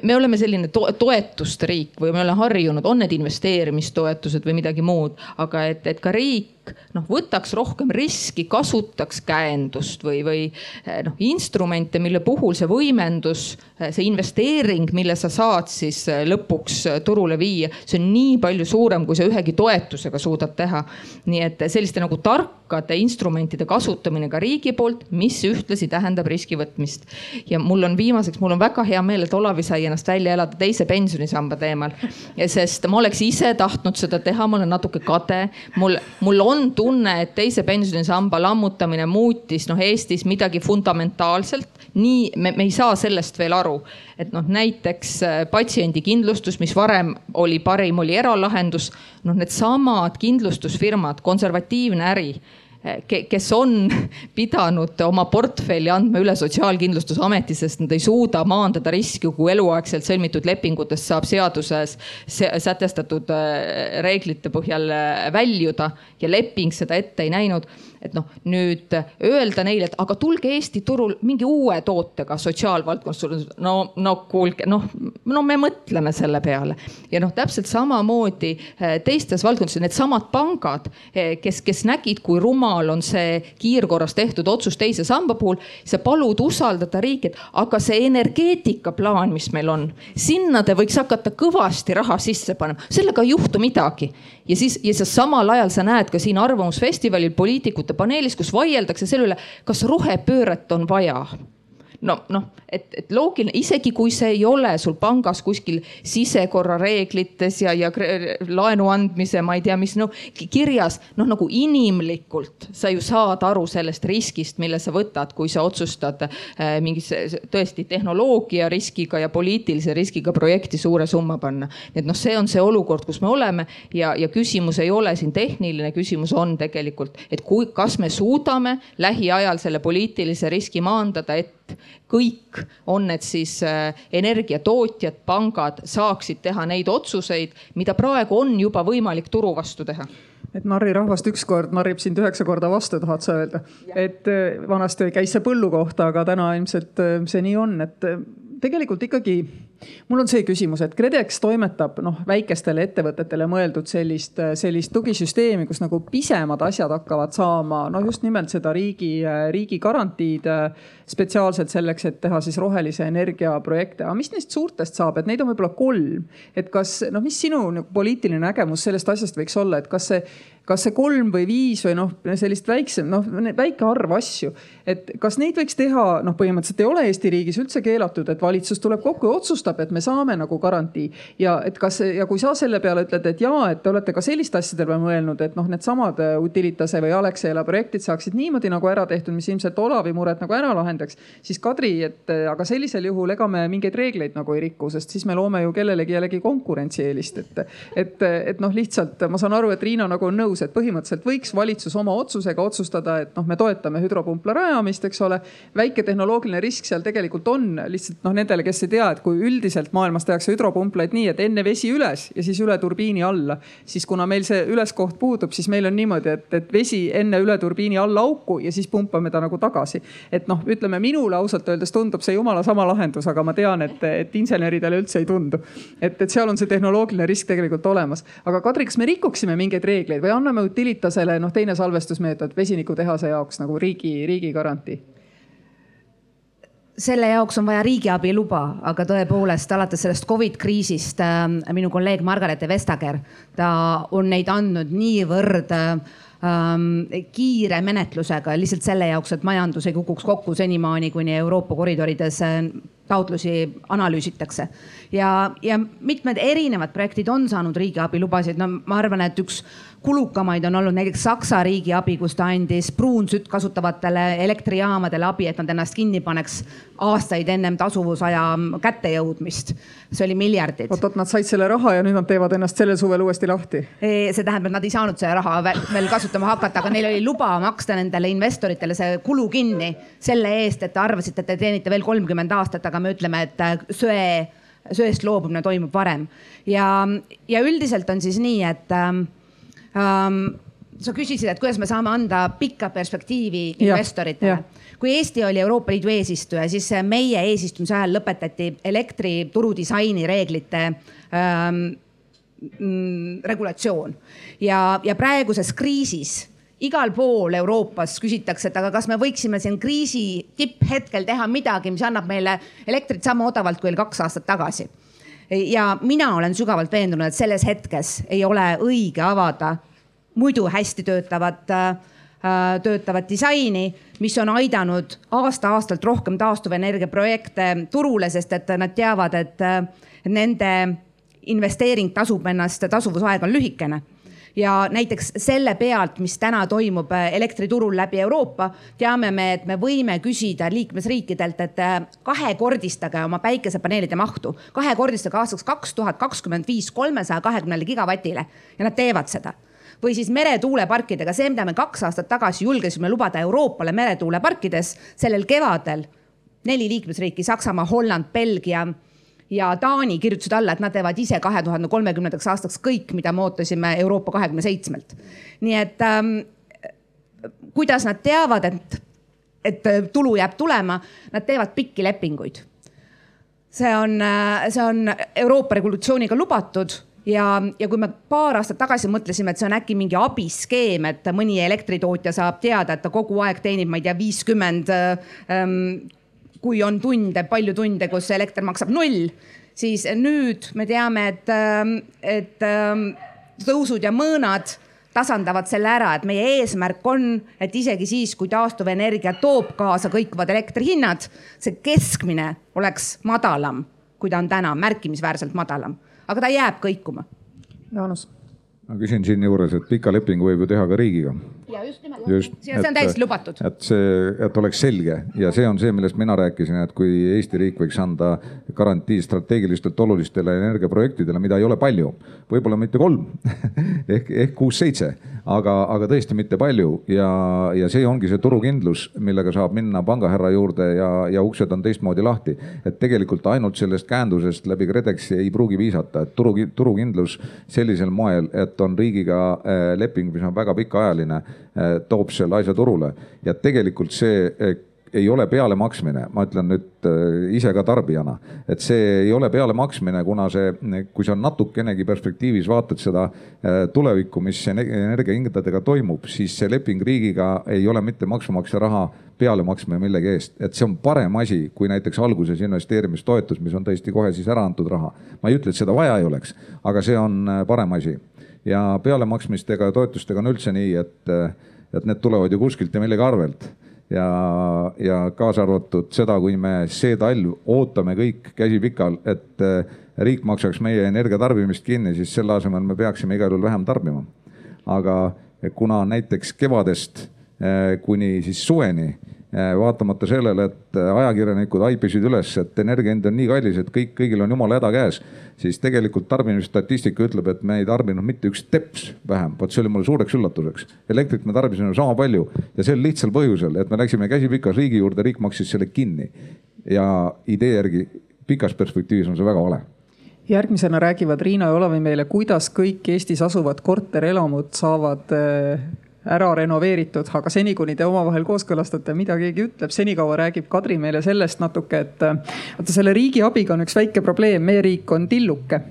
me oleme selline to toetuste riik või me oleme harjunud, on need investeerimistoetused või midagi muud, aga et, et ka riik noh, võtaks rohkem riski, kasutaks käendust või, või eh, noh, instrumente, mille puhul see võimendus, eh, see investeering, mille sa saad siis eh, lõpuks turule viia, see on nii palju suurem, kui sa ühegi toetusega suudad teha. nii et selliste nagu tarkade instrumentide kasutamine ka riigi poolt, mis ühtlasi tähendab riski võtmist. ja mul on viimaseks, mul on väga hea meel, et Olavi sai ennast välja elada teise pensionisamba teemal. sest ma oleks ise tahtnud seda teha, ma olen natuke kade, mul, mul on tunne, et teise pensionisamba lammutamine muutis noh, Eestis midagi fundamentaalselt. nii me, me ei saa sellest veel aru, et noh, näiteks äh, patsiendikindlustus, mis varem oli parim, oli eralahendus. noh, needsamad kindlustusfirmad, konservatiivne äri kes on pidanud oma portfelli andma üle Sotsiaalkindlustusameti, sest nad ei suuda maandada riski, kui eluaegselt sõlmitud lepingutest saab seaduses sätestatud äh, reeglite põhjal äh, väljuda ja leping seda ette ei näinud et noh, nüüd öelda neile, et aga tulge Eesti turul mingi uue tootega sotsiaalvaldkonnas, no, no kuulge, noh, no me mõtleme selle peale. ja noh, täpselt samamoodi eh, teistes valdkondades needsamad pangad, eh, kes, kes nägid, kui rumal on see kiirkorras tehtud otsus teise samba puhul, sa palud usaldada riiki, et aga see energeetikaplaan, mis meil on, sinna te võiks hakata kõvasti raha sisse panema, sellega ei juhtu midagi. Ja siis, ja siis samal ajal sa näed ka siin Arvamusfestivalil poliitikute paneelis, kus vaieldakse selle üle, kas rohepööret on vaja no noh, et, et loogiline, isegi kui see ei ole sul pangas kuskil sisekorrareeglites ja, ja laenu andmise, ma ei tea, mis noh kirjas, noh nagu inimlikult sa ju saad aru sellest riskist, mille sa võtad, kui sa otsustad äh, mingisse tõesti tehnoloogia riskiga ja poliitilise riskiga projekti suure summa panna. et noh, see on see olukord, kus me oleme ja, ja küsimus ei ole siin tehniline, küsimus on tegelikult, et kui, kas me suudame lähiajal selle poliitilise riski maandada, et kõik, on need siis äh, energiatootjad, pangad, saaksid teha neid otsuseid, mida praegu on juba võimalik turu vastu teha et narrirahvast ükskord narrib sind üheksa korda vastu, tahad sa öelda? et äh, vanasti käis see põllu kohta, aga täna ilmselt äh, see nii on, et tegelikult ikkagi mul on see küsimus, et KredEx toimetab noh, väikestele ettevõtetele mõeldud sellist, sellist tugisüsteemi, kus nagu pisemad asjad hakkavad saama, no just nimelt seda riigi, riigi garantiid spetsiaalselt selleks, et teha siis rohelise energia projekte. aga mis neist suurtest saab, et neid on võib-olla kolm, et kas noh, mis sinu nagu, poliitiline nägemus sellest asjast võiks olla, et kas see kas see kolm või viis või noh, sellist väiksem, noh väike arv asju. et kas neid võiks teha, noh, põhimõtteliselt ei ole Eesti riigis üldse keelatud, et valitsus tuleb kokku ja otsustab, et me saame nagu garantii. ja et kas ja kui sa selle peale ütled, et jaa, et te olete ka selliste asjade peale mõelnud, et noh, needsamad äh, Utilitase või Alexela projektid saaksid niimoodi nagu ära tehtud, mis ilmselt Olavi muret nagu ära lahendaks. siis Kadri, et äh, aga sellisel juhul ega me mingeid reegleid nagu ei riku, sest siis me loome ju kellelegi jällegi konkurentsieelist, et, et, et noh, lihtsalt ma saan aru, et Riina nagu on nõus nõus, et põhimõtteliselt võiks valitsus oma otsusega otsustada, et noh, me toetame hüdropumpla rajamist, eks ole. väike tehnoloogiline risk seal tegelikult on lihtsalt noh, nendele, kes ei tea, et kui üldiselt maailmas tehakse hüdropumplaid nii, et enne vesi üles ja siis üle turbiini alla, siis kuna meil see üleskoht puudub, siis meil on niimoodi, et, et vesi enne üle turbiini alla auku ja siis pumpame ta nagu tagasi. et noh, ütleme minule ausalt öeldes tundub see jumala sama lahendus, aga ma tean, et, et inseneridele üldse ei tundu. et, et seal on see tehnoloogiline risk tegelikult olemas. aga Kadri, kas me rikuksime mingeid reegleid või anname Utilitasele noh, teine salvestusmeetod vesinikutehase jaoks nagu riigi, riigi garantii? selle jaoks on vaja riigiabi luba, aga tõepoolest alates sellest Covid kriisist äh, minu kolleeg Margareete Vestager, ta on neid andnud niivõrd äh, kiire menetlusega lihtsalt selle jaoks, et majandus ei kukuks kokku senimaani, kuni Euroopa koridorides äh, taotlusi analüüsitakse. ja, ja mitmed erinevad projektid on saanud riigiabilubasid, no ma arvan, et üks kulukamaid on olnud näiteks Saksa riigiabi, kus ta andis pruunsütt kasutavatele elektrijaamadele abi, et nad ennast kinni paneks aastaid ennem tasuvusaja kättejõudmist. see oli miljardid. oot-oot, nad said selle raha ja nüüd nad teevad ennast sellel suvel uuesti lahti? see tähendab, et nad ei saanud seda raha veel kasutama hakata, aga neil oli luba maksta nendele investoritele see kulu kinni selle eest, et te arvasite, et te teenite veel kolmkümmend aastat, aga me ütleme, et äh, söe, söest loobumine toimub varem. ja, ja üldiselt on siis nii, et ähm, ähm, sa küsisid, et kuidas me saame anda pikka perspektiivi investoritele. kui Eesti oli Euroopa Liidu eesistuja, siis meie eesistumise ajal lõpetati elektrituru disaini reeglite ähm, mm, regulatsioon ja, ja praeguses kriisis igal pool Euroopas küsitakse, et aga kas me võiksime siin kriisi tipphetkel teha midagi, mis annab meile elektrit sama odavalt kui kaks aastat tagasi. ja mina olen sügavalt veendunud, et selles hetkes ei ole õige avada muidu hästi töötavat äh, töötavat disaini, mis on aidanud aasta-aastalt rohkem taastuvenergia projekte turule, sest et nad teavad, et nende investeering tasub ennast, tasuvusaeg on lühikene ja näiteks selle pealt, mis täna toimub äh, elektriturul läbi Euroopa, teame me, et me võime küsida liikmesriikidelt, et äh, kahekordistage oma päikesepaneelide mahtu, kahekordistage aastaks kaks tuhat kakskümmend viis kolmesaja kahekümnele gigavatile. Ja nad teevad seda. Või siis meretuuleparkidega, see, mida me kaks aastat tagasi julgesime lubada Euroopale meretuuleparkides sellel kevadel. neli liikmesriiki, Saksamaa, Holland, Belgia ja Taani kirjutasid alla, et nad teevad ise kahe tuhande kolmekümnendaks aastaks kõik, mida me ootasime Euroopa kahekümne seitsmelt. nii et ähm, kuidas nad teavad, et, et tulu jääb tulema, nad teevad pikki lepinguid. see on, äh, see on Euroopa regulatsiooniga lubatud ja, ja kui me paar aastat tagasi mõtlesime, et see on äkki mingi abiskeem, et mõni elektritootja saab teada, et ta kogu aeg teenib, ma ei tea, viiskümmend ähm, kui on tunde, palju tunde, kus elekter maksab null, siis nüüd me teame, et, ähm, et ähm, tõusud ja mõõnad tasandavad selle ära, et meie eesmärk on, et isegi siis, kui taastuvenergia toob kaasa kõikuvad elektrihinnad, see keskmine oleks madalam, kui ta on täna, märkimisväärselt madalam, aga ta jääb kõikuma. Jaanus ma küsin siinjuures, et pika lepingu võib ju teha ka riigiga. Ja just nimelt. see on täiesti lubatud. et see, et oleks selge ja see on see, millest mina rääkisin, et kui Eesti riik võiks anda garantii strateegilistelt olulistele energiaprojektidele, mida ei ole palju, võib-olla mitte kolm ehk, ehk kuus-seitse, aga, aga tõesti mitte palju ja, ja see ongi see turukindlus, millega saab minna pangahärra juurde ja, ja uksed on teistmoodi lahti. et tegelikult ainult sellest käendusest läbi KredExi ei pruugi viisata, et turu, turukindlus sellisel moel, et on riigiga äh, leping, mis on väga pikaajaline, toob selle asja turule. Ja tegelikult see äh, ei ole pealemaksmine, ma ütlen nüüd ise ka tarbijana, et see ei ole pealemaksmine, kuna see, kui sa natukenegi perspektiivis vaatad seda tulevikku, mis energiahindadega toimub, siis see leping riigiga ei ole mitte maksumaksja raha peale maksma millegi eest, et see on parem asi kui näiteks alguses investeerimistoetus, mis on tõesti kohe siis ära antud raha. ma ei ütle, et seda vaja ei oleks, aga see on parem asi ja pealemaksmistega ja toetustega on üldse nii, et, et need tulevad ju kuskilt ja millegi arvelt ja, ja kaasa arvatud seda, kui me see talv ootame kõik käsi pikal, et riik maksaks meie energiatarbimist kinni, siis selle asemel me peaksime igal juhul vähem tarbima. aga kuna näiteks kevadest eh, kuni siis suveni Eh, vaatamata sellele, et eh, ajakirjanikud haipisid üles, et energia hind on nii kallis, et kõik, kõigil on jumala häda käes. siis tegelikult tarbimisstatistika ütleb, et me ei tarbinud mitte üks teps vähem, vot see oli mulle suureks üllatuseks. elektrit me tarbisime sama palju ja sel lihtsal põhjusel, et me läksime käsipikas riigi juurde, riik maksis selle kinni. ja idee järgi pikas perspektiivis on see väga vale järgmisena räägivad Riina ja Olavi meile, kuidas kõik Eestis asuvad korterelamud saavad eh, ära renoveeritud, aga seni, kuni te omavahel kooskõlastate, mida keegi ütleb, senikaua räägib Kadri meile sellest natuke, et vaata selle riigi abiga on üks väike probleem, meie riik on tilluke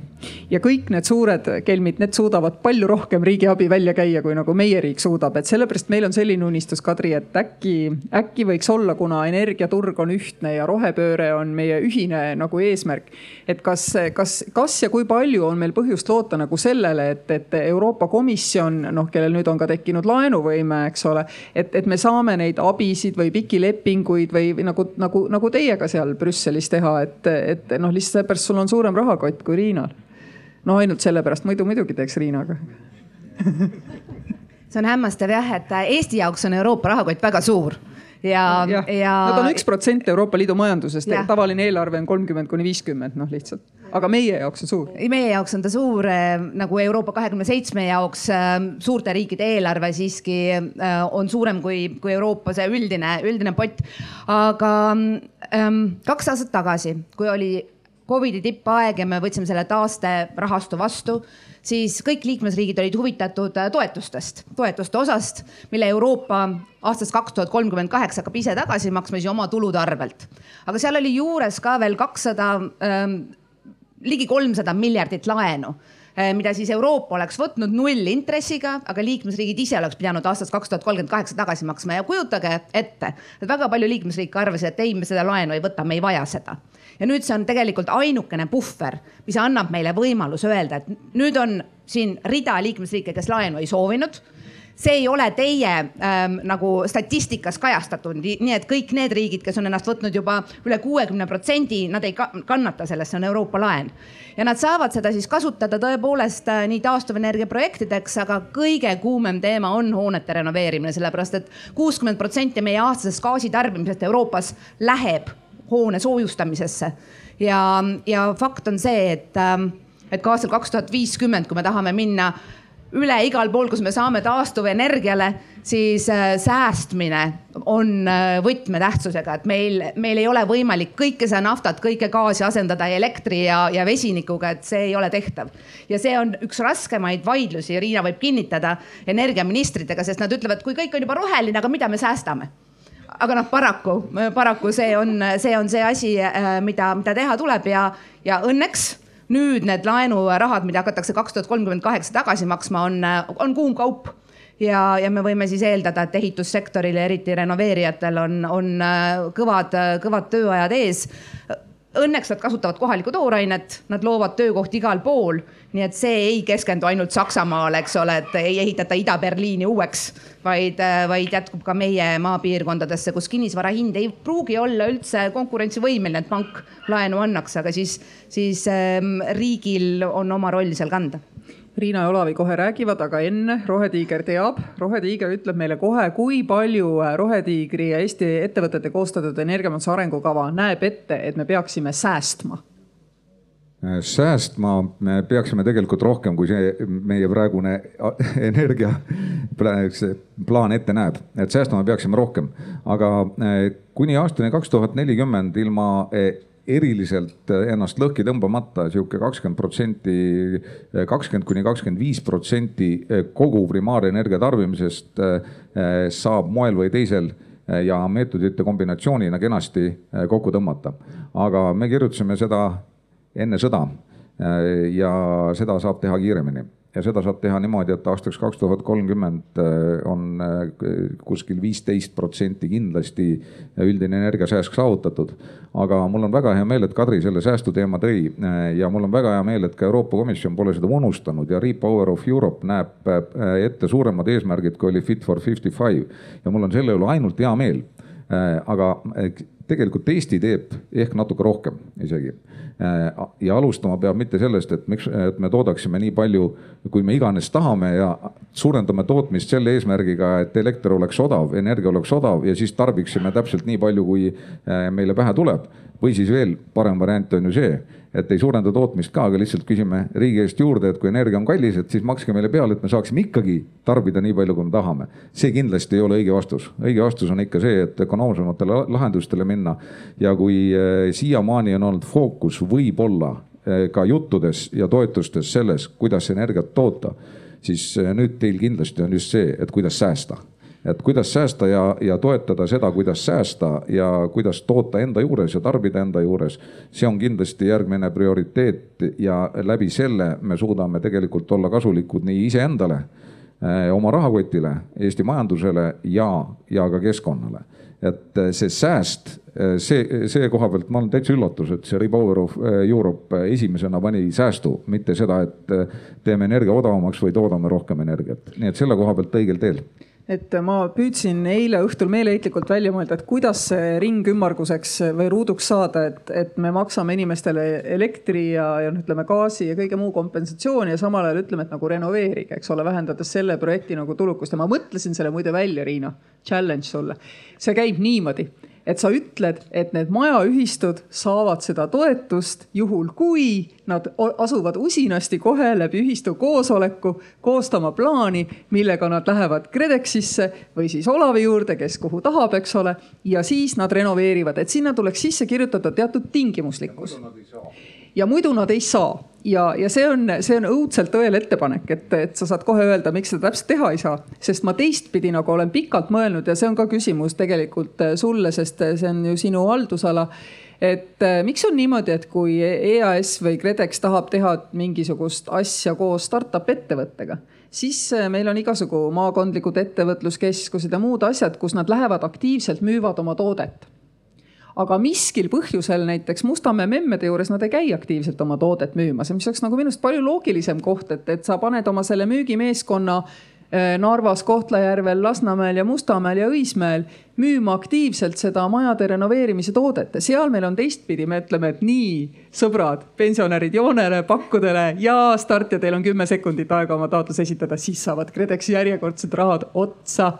ja kõik need suured kelmid, need suudavad palju rohkem riigiabi välja käia, kui nagu meie riik suudab, et sellepärast meil on selline unistus, Kadri, et äkki, äkki võiks olla, kuna energiaturg on ühtne ja rohepööre on meie ühine nagu eesmärk. et kas, kas, kas ja kui palju on meil põhjust loota nagu sellele, et, et Euroopa Komisjon, noh, kellel nüüd on ka tekkinud laenuvõime, eks ole, et, et me saame neid abisid või pikki lepinguid või, või nagu, nagu, nagu teiega seal Brüsselis teha, et, et noh, lihtsalt seepärast sul on suurem rahakott kui Riinal no ainult sellepärast, muidu muidugi teeks Riinaga see on hämmastav jah, et Eesti jaoks on Euroopa rahakott väga suur ja, ja, ja. Nad on üks protsent Euroopa Liidu majandusest, tavaline eelarve on kolmkümmend kuni viiskümmend, noh lihtsalt. aga meie jaoks on suur. meie jaoks on ta suur äh, nagu Euroopa kahekümne seitsme jaoks äh, suurte riikide eelarve siiski äh, on suurem kui, kui Euroopa see üldine, üldine pott. aga ähm, kaks aastat tagasi, kui oli Covidi tippaeg ja me võtsime selle taasterahastu vastu, siis kõik liikmesriigid olid huvitatud äh, toetustest, toetuste osast, mille Euroopa aastast kaks tuhat kolmkümmend kaheksa hakkab ise tagasi maksma siis oma tulude arvelt. aga seal oli juures ka veel kakssada ähm,, ligi kolmsada miljardit laenu äh, mida siis Euroopa oleks võtnud nullintressiga, aga liikmesriigid ise oleks pidanud aastast kaks tuhat kolmkümmend kaheksa tagasi maksma ja kujutage ette, et väga palju liikmesriike arvasid, et ei, me seda laenu ei võta, me ei vaja seda ja nüüd see on tegelikult ainukene puhver, mis annab meile võimaluse öelda, et nüüd on siin rida liikmesriike, kes laenu ei soovinud see ei ole teie ähm, nagu statistikas kajastatud, nii et kõik need riigid, kes on ennast võtnud juba üle kuuekümne protsendi, nad ei kannata sellest, see on Euroopa laen. ja nad saavad seda siis kasutada tõepoolest äh, nii taastuvenergia projektideks, aga kõige kuumem teema on hoonete renoveerimine, sellepärast et kuuskümmend protsenti meie aastasest gaasitarbimisest Euroopas läheb hoone soojustamisesse. ja, ja fakt on see, et, ähm, et ka aastal kaks tuhat viiskümmend, kui me tahame minna üle igal pool, kus me saame taastuvenergiale, siis äh, säästmine on äh, võtmetähtsusega, et meil, meil ei ole võimalik kõike seda naftat, kõike gaasi asendada elektri ja, ja vesinikuga, et see ei ole tehtav. ja see on üks raskemaid vaidlusi, Riina võib kinnitada energiaministritega, sest nad ütlevad, kui kõik on juba roheline, aga mida me säästame aga noh, paraku, paraku see on, see on see asi, äh, mida, mida teha tuleb ja, ja õnneks nüüd need laenurahad, mida hakatakse kaks tuhat kolmkümmend kaheksa tagasi maksma, on, on kuum kaup. Ja, ja me võime siis eeldada, et ehitussektoril ja eriti renoveerijatel on, on äh, kõvad, kõvad tööajad ees õnneks nad kasutavad kohalikku toorainet, nad loovad töökohti igal pool. nii et see ei keskendu ainult Saksamaale, eks ole, et ei ehitata Ida-Berliini uueks, vaid, vaid jätkub ka meie maapiirkondadesse, kus kinnisvara hind ei pruugi olla üldse konkurentsivõimeline, et pank laenu annaks, aga siis, siis ähm, riigil on oma roll seal kanda Riina ja Olavi kohe räägivad, aga enne Rohetiiger teab, Rohetiiger ütleb meile kohe, kui palju äh, Rohetiigri ja Eesti ettevõtete koostatud energiamajanduse arengukava näeb ette, et me peaksime säästma. Äh, säästma me peaksime tegelikult rohkem, kui see meie praegune energia plaan ette näeb, et säästma peaksime rohkem, aga äh, kuni aastani kaks tuhat nelikümmend ilma eriliselt ennast lõhki tõmbamata sihuke kakskümmend protsenti, kakskümmend kuni kakskümmend viis protsenti kogu primaarenergia tarbimisest eh, saab moel või teisel eh, ja meetodite kombinatsioonina kenasti eh, kokku tõmmata. aga me kirjutasime seda enne sõda ja seda saab teha kiiremini ja seda saab teha niimoodi, et aastaks kaks tuhat kolmkümmend äh, on äh, kuskil viisteist protsenti kindlasti üldine energiasääsk saavutatud. aga mul on väga hea meel, et Kadri selle säästuteema tõi äh, ja mul on väga hea meel, et ka Euroopa Komisjon pole seda unustanud ja Repower of Europe näeb ette suuremad eesmärgid, kui oli Fit for fifty five ja mul on selle üle ainult hea meel. aga tegelikult Eesti teeb ehk natuke rohkem isegi. Äh, ja alustama peab mitte sellest, et miks, et me toodaksime nii palju, kui me iganes tahame ja suurendame tootmist selle eesmärgiga, et elekter oleks odav, energia oleks odav ja siis tarbiksime täpselt nii palju, kui äh, meile pähe tuleb. või siis veel parem variant on ju see et ei suurenda tootmist ka, aga lihtsalt küsime riigi eest juurde, et kui energia on kallis, et siis makske meile peale, et me saaksime ikkagi tarbida nii palju, kui me tahame. see kindlasti ei ole õige vastus, õige vastus on ikka see, et ökonoomsematele lahendustele minna. ja kui eh, siiamaani on olnud fookus võib-olla eh, ka juttudes ja toetustes selles, kuidas energiat toota, siis eh, nüüd teil kindlasti on just see, et kuidas säästa et kuidas säästa ja, ja toetada seda, kuidas säästa ja kuidas toota enda juures ja tarbida enda juures. see on kindlasti järgmine prioriteet ja läbi selle me suudame tegelikult olla kasulikud nii iseendale, eh, oma rahakotile, Eesti majandusele ja, ja ka keskkonnale et eh, see sääst, eh, see, see koha pealt ma olen täitsa üllatus, et see Repower of Europe esimesena pani säästu, mitte seda, et teeme energia odavamaks või toodame rohkem energiat. nii et selle koha pealt õigel teel et ma püüdsin eile õhtul meeleheitlikult välja mõelda, et kuidas see ring ümmarguseks või ruuduks saada, et, et me maksame inimestele elektri ja, ja ütleme gaasi ja kõige muu kompensatsiooni ja samal ajal ütleme, et nagu renoveerige, eks ole, vähendades selle projekti nagu tulukust ja ma mõtlesin selle muide välja, Riina, challenge sulle. see käib niimoodi et sa ütled, et need majaühistud saavad seda toetust juhul, kui nad asuvad usinasti kohe läbi ühistu koosoleku koostama plaani, millega nad lähevad KredExisse või siis Olavi juurde, kes kuhu tahab, eks ole. ja siis nad renoveerivad, et sinna tuleks sisse kirjutada teatud tingimuslikkus ja muidu nad ei saa ja, ja see on, see on õudselt õel ettepanek, et, et sa saad kohe öelda, miks seda täpselt teha ei saa. sest ma teistpidi nagu olen pikalt mõelnud ja see on ka küsimus tegelikult äh, sulle, sest äh, see on ju sinu haldusala. et äh, miks on niimoodi, et kui EAS või KredEx tahab teha mingisugust asja koos startup ettevõttega siis meil on igasugu maakondlikud ettevõtluskeskused ja muud asjad, kus nad lähevad aktiivselt, müüvad oma toodet aga miskil põhjusel näiteks Mustamäe memmede juures nad ei käi aktiivselt oma toodet müümas, mis oleks nagu minu arust palju loogilisem koht, et, et sa paned oma selle müügimeeskonna Äh, Narvas, Kohtla-Järvel, Lasnamäel ja Mustamäel ja Õismäel müüma aktiivselt seda majade renoveerimise toodet. seal meil on teistpidi, me ütleme, et nii, sõbrad, pensionärid joonele, pakkudele ja start ja teil on kümme sekundit aega oma taotlus esitada, siis saavad KredExi järjekordsed rahad otsa.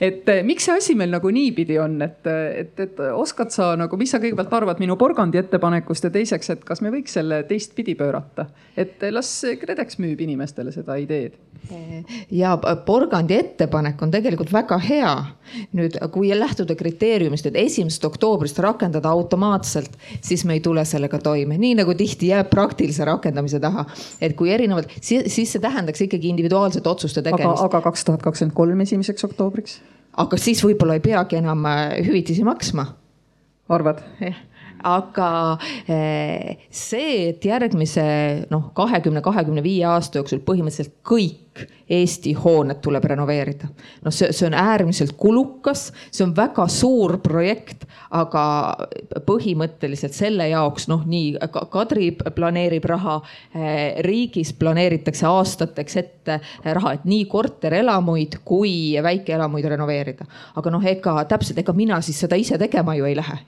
et äh, miks see asi meil nagu niipidi on, et, et, et oskad sa nagu, mis sa kõigepealt arvad minu porgandi ettepanekust ja teiseks, et kas me võiks selle teistpidi pöörata, et las KredEx müüb inimestele seda ideed? ja porgandi ettepanek on tegelikult väga hea. nüüd, kui lähtuda kriteeriumist, et esimesest oktoobrist rakendada automaatselt, siis me ei tule sellega toime, nii nagu tihti jääb praktilise rakendamise taha. et kui erinevalt, siis see tähendaks ikkagi individuaalsete otsuste tegemist. aga kaks tuhat kakskümmend kolm esimeseks oktoobriks? aga siis võib-olla ei peagi enam äh, hüvitisi maksma. arvad? aga äh, see, et järgmise noh, kahekümne, kahekümne viie aasta jooksul põhimõtteliselt kõik kõik Eesti hooned tuleb renoveerida. noh, see, see on äärmiselt kulukas, see on väga suur projekt, aga põhimõtteliselt selle jaoks noh, nii Kadri planeerib raha, eh, riigis planeeritakse aastateks ette raha, et nii korterelamuid kui väikeelamuid renoveerida. aga noh, ega täpselt, ega mina siis seda ise tegema ju ei lähe.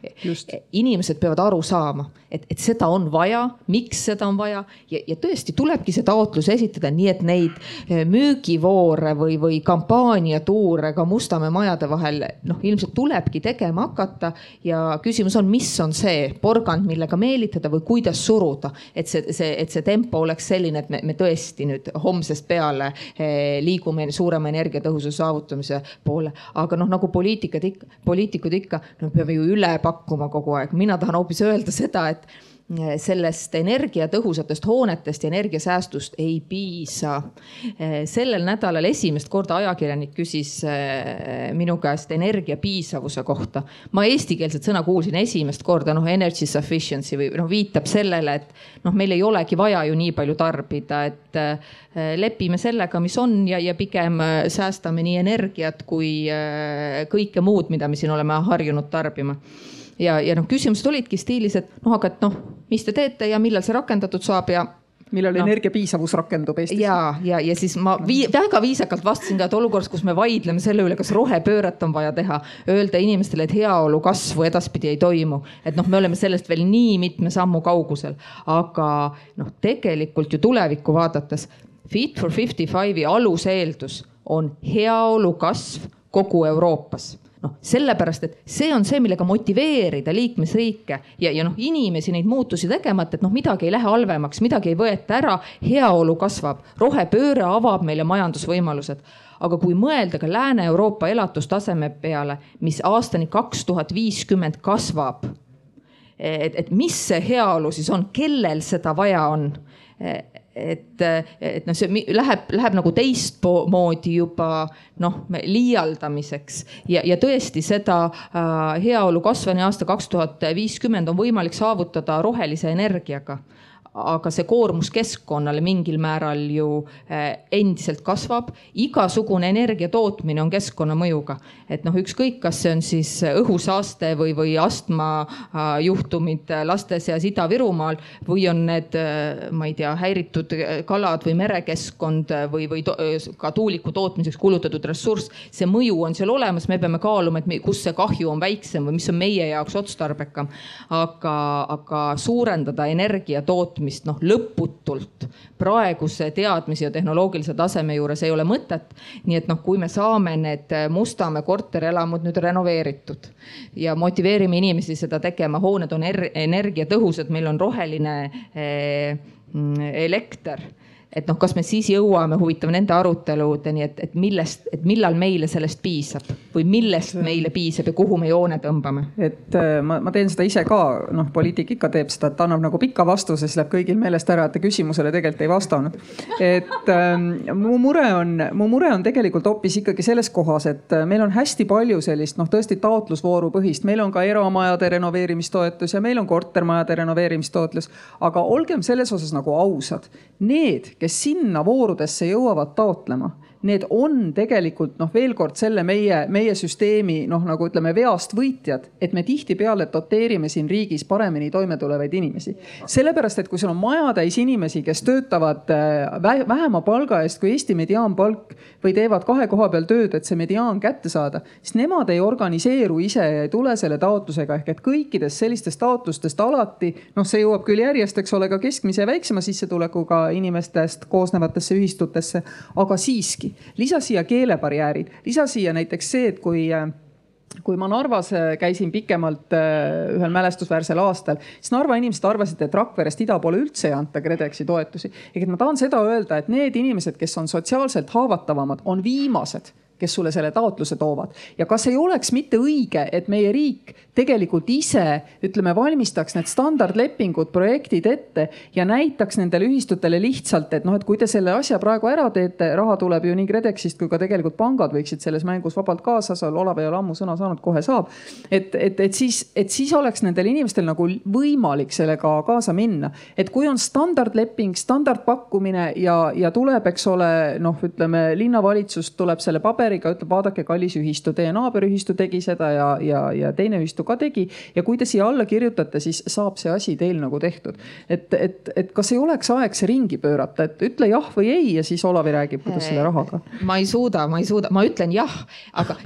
inimesed peavad aru saama, et, et seda on vaja, miks seda on vaja ja, ja tõesti tulebki see taotlus esitada nii, et neid müügivoore või, või kampaaniatuure ka Mustamäe majade vahel noh, ilmselt tulebki tegema hakata. ja küsimus on, mis on see porgand, millega meelitada või kuidas suruda, et see, see, et see tempo oleks selline, et me, me tõesti nüüd homsest peale eh, liigume suurema energiatõhususe saavutamise poole. aga noh, nagu poliitikad ikka, poliitikud ikka, no peame ju üle pakkuma kogu aeg, mina tahan hoopis öelda seda, et sellest energiatõhusatest hoonetest ja energiasäästust ei piisa. sellel nädalal esimest korda ajakirjanik küsis eh, minu käest energia piisavuse kohta. ma eestikeelset sõna kuulsin esimest korda, noh energy sufficiency või noh, viitab sellele, et noh, meil ei olegi vaja ju nii palju tarbida, et lepime sellega, mis on ja, ja pigem säästame nii energiat kui kõike muud, mida me siin oleme harjunud tarbima ja, ja noh, küsimused olidki stiilis, et noh, aga et noh, mis te teete ja millal see rakendatud saab ja millal no. energiapiisavus rakendub Eestis? ja, ja, ja siis ma vii, väga viisakalt vastasin ka, et olukorras, kus me vaidleme selle üle, kas rohepööret on vaja teha, öelda inimestele, et heaolu kasvu edaspidi ei toimu. et noh, me oleme sellest veel nii mitme sammu kaugusel, aga noh, tegelikult ju tulevikku vaadates Fit for 55-i aluseeldus on heaolu kasv kogu Euroopas noh, sellepärast, et see on see, millega motiveerida liikmesriike ja, ja noh, inimesi neid muutusi tegema, et, et noh, midagi ei lähe halvemaks, midagi ei võeta ära, heaolu kasvab, rohepööre avab meile majandusvõimalused aga kui mõelda ka Lääne-Euroopa elatustaseme peale, mis aastani kaks tuhat viiskümmend kasvab. et, et mis see heaolu siis on, kellel seda vaja on? Et, et noh, see läheb, läheb nagu teistmoodi juba noh, liialdamiseks. Ja, ja tõesti seda äh, heaolu kasvani aasta kaks tuhat viiskümmend on võimalik saavutada rohelise energiaga aga see koormus keskkonnale mingil määral ju eh, endiselt kasvab. igasugune energia tootmine on keskkonnamõjuga, et noh, ükskõik, kas see on siis õhusaaste või, või astmajuhtumid laste seas Ida-Virumaal või on need, eh, ma ei tea, häiritud kalad või merekeskkond või, või ka tuuliku tootmiseks kulutatud ressurss. see mõju on seal olemas, me peame kaaluma, et kus see kahju on väiksem või mis on meie jaoks otstarbekam. aga, aga suurendada energia tootmist tootmist noh lõputult praeguse teadmise ja tehnoloogilise taseme juures ei ole mõtet. nii et noh, kui me saame need Mustamäe korterelamud nüüd renoveeritud ja motiveerime inimesi seda tegema, hooned on er energiatõhusad, meil on roheline eh, mm, elekter et noh, kas me siis jõuame, huvitav nende aruteludeni, et, et millest, et millal meile sellest piisab või millest meile piisab ja kuhu me joone tõmbame? et äh, ma, ma teen seda ise ka, noh, poliitik ikka teeb seda, et ta annab nagu pika vastuse, siis läheb kõigil meelest ära, et ta küsimusele tegelikult ei vastanud. et ähm, mu mure on, mu mure on tegelikult hoopis ikkagi selles kohas, et äh, meil on hästi palju sellist noh, tõesti taotlusvooru põhist, meil on ka eramajade renoveerimistoetus ja meil on kortermajade renoveerimistoetus. aga olgem selles osas nagu ausad, need, kes kes sinna voorudesse jõuavad taotlema need on tegelikult noh, veel kord selle meie, meie süsteemi noh, nagu ütleme, veast võitjad, et me tihtipeale doteerime siin riigis paremini toimetulevaid inimesi. sellepärast, et kui sul on majatäis inimesi, kes töötavad äh, vähema palga eest kui Eesti mediaanpalk või teevad kahe koha peal tööd, et see mediaan kätte saada, siis nemad ei organiseeru ise ja ei tule selle taotlusega ehk et kõikidest sellistest taotlustest alati noh, see jõuab küll järjest, eks ole, ka keskmise ja väiksema sissetulekuga inimestest koosnevatesse ühistutesse, aga siiski lisa siia keelebarjäärid, lisa siia näiteks see, et kui äh, kui ma Narvas äh, käisin pikemalt äh, ühel mälestusväärsel aastal, siis Narva inimesed arvasid, et Rakverest ida poole üldse ei anta KredExi toetusi. ehk et ma tahan seda öelda, et need inimesed, kes on sotsiaalselt haavatavamad, on viimased kes sulle selle taotluse toovad. ja kas ei oleks mitte õige, et meie riik tegelikult ise ütleme, valmistaks need standardlepingud, projektid ette ja näitaks nendele ühistutele lihtsalt, et noh, et kui te selle asja praegu ära teete, raha tuleb ju nii KredExist kui ka tegelikult pangad võiksid selles mängus vabalt kaasa saada. Olav ei ole ammu sõna saanud, kohe saab. et, et, et siis, et siis oleks nendel inimestel nagu võimalik sellega kaasa minna. et kui on standardleping, standardpakkumine ja, ja tuleb, eks ole, noh, ütleme linnavalitsus tuleb selle paberiga, ütleb, vaadake, kallis ühistu, teie naaberühistu tegi seda ja, ja, ja teine ühistu ka tegi. ja kui te siia alla kirjutate, siis saab see asi teil nagu tehtud. et, et, et kas ei oleks aeg see ringi pöörata, et ütle jah või ei ja siis Olavi räägib, kuidas selle rahaga. ma ei suuda, ma ei suuda, ma ütlen jah, aga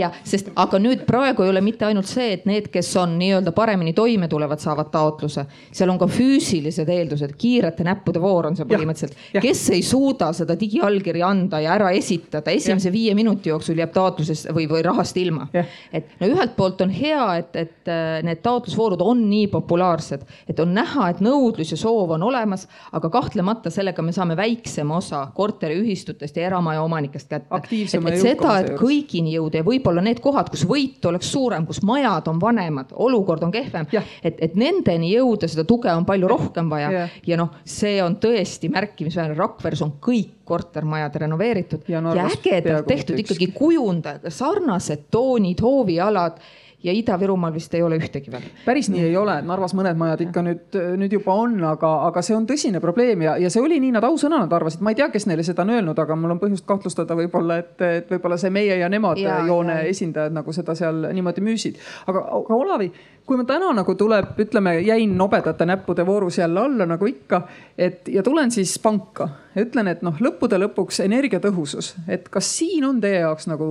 ja sest, aga nüüd praegu ei ole mitte ainult see, et need, kes on nii-öelda paremini toime tulevad, saavad taotluse. seal on ka füüsilised eeldused, kiirete näppude voor on see põhimõtteliselt. kes ei suuda seda digiallkirja anda ja ära esitada, esimese ja. viie minuti jooksul jääb taotlusest või, või rahast ilma. et no ühelt poolt on hea, et, et äh, need taotlusvoorud on nii populaarsed, et on näha, et nõudlus ja soov on olemas, aga kahtlemata sellega me saame väiksema osa korteriühistutest ja eramaja omanikest kätte. et, et seda, et kõigini jõuda ja võib-olla need kohad, kus võit oleks suurem, kus majad on vanemad, olukord on kehvem, et, et nendeni jõuda, seda tuge on palju rohkem vaja. Ja, ja noh, see on tõesti märkimisväärne, Rakveres on kõik kortermajad renoveeritud ja, ja ägedalt tehtud ikkagi kujundajaga, sarnased toonid, hoovialad ja Ida-Virumaal vist ei ole ühtegi veel. päris nii ei ole, Narvas mõned majad ikka nüüd, nüüd juba on, aga, aga see on tõsine probleem ja, ja see oli nii, nad ausõna nad arvasid, ma ei tea, kes neile seda on öelnud, aga mul on põhjust kahtlustada võib-olla, et, et võib-olla see meie ja nemad ja, joone ja. esindajad nagu seda seal niimoodi müüsid. aga, aga Olavi, kui ma täna nagu tuleb, ütleme, jäin nobedate näppude voorus jälle alla nagu ikka, et ja tulen siis panka ütlen, et noh, lõppude lõpuks energiatõhusus, et kas siin on teie jaoks nagu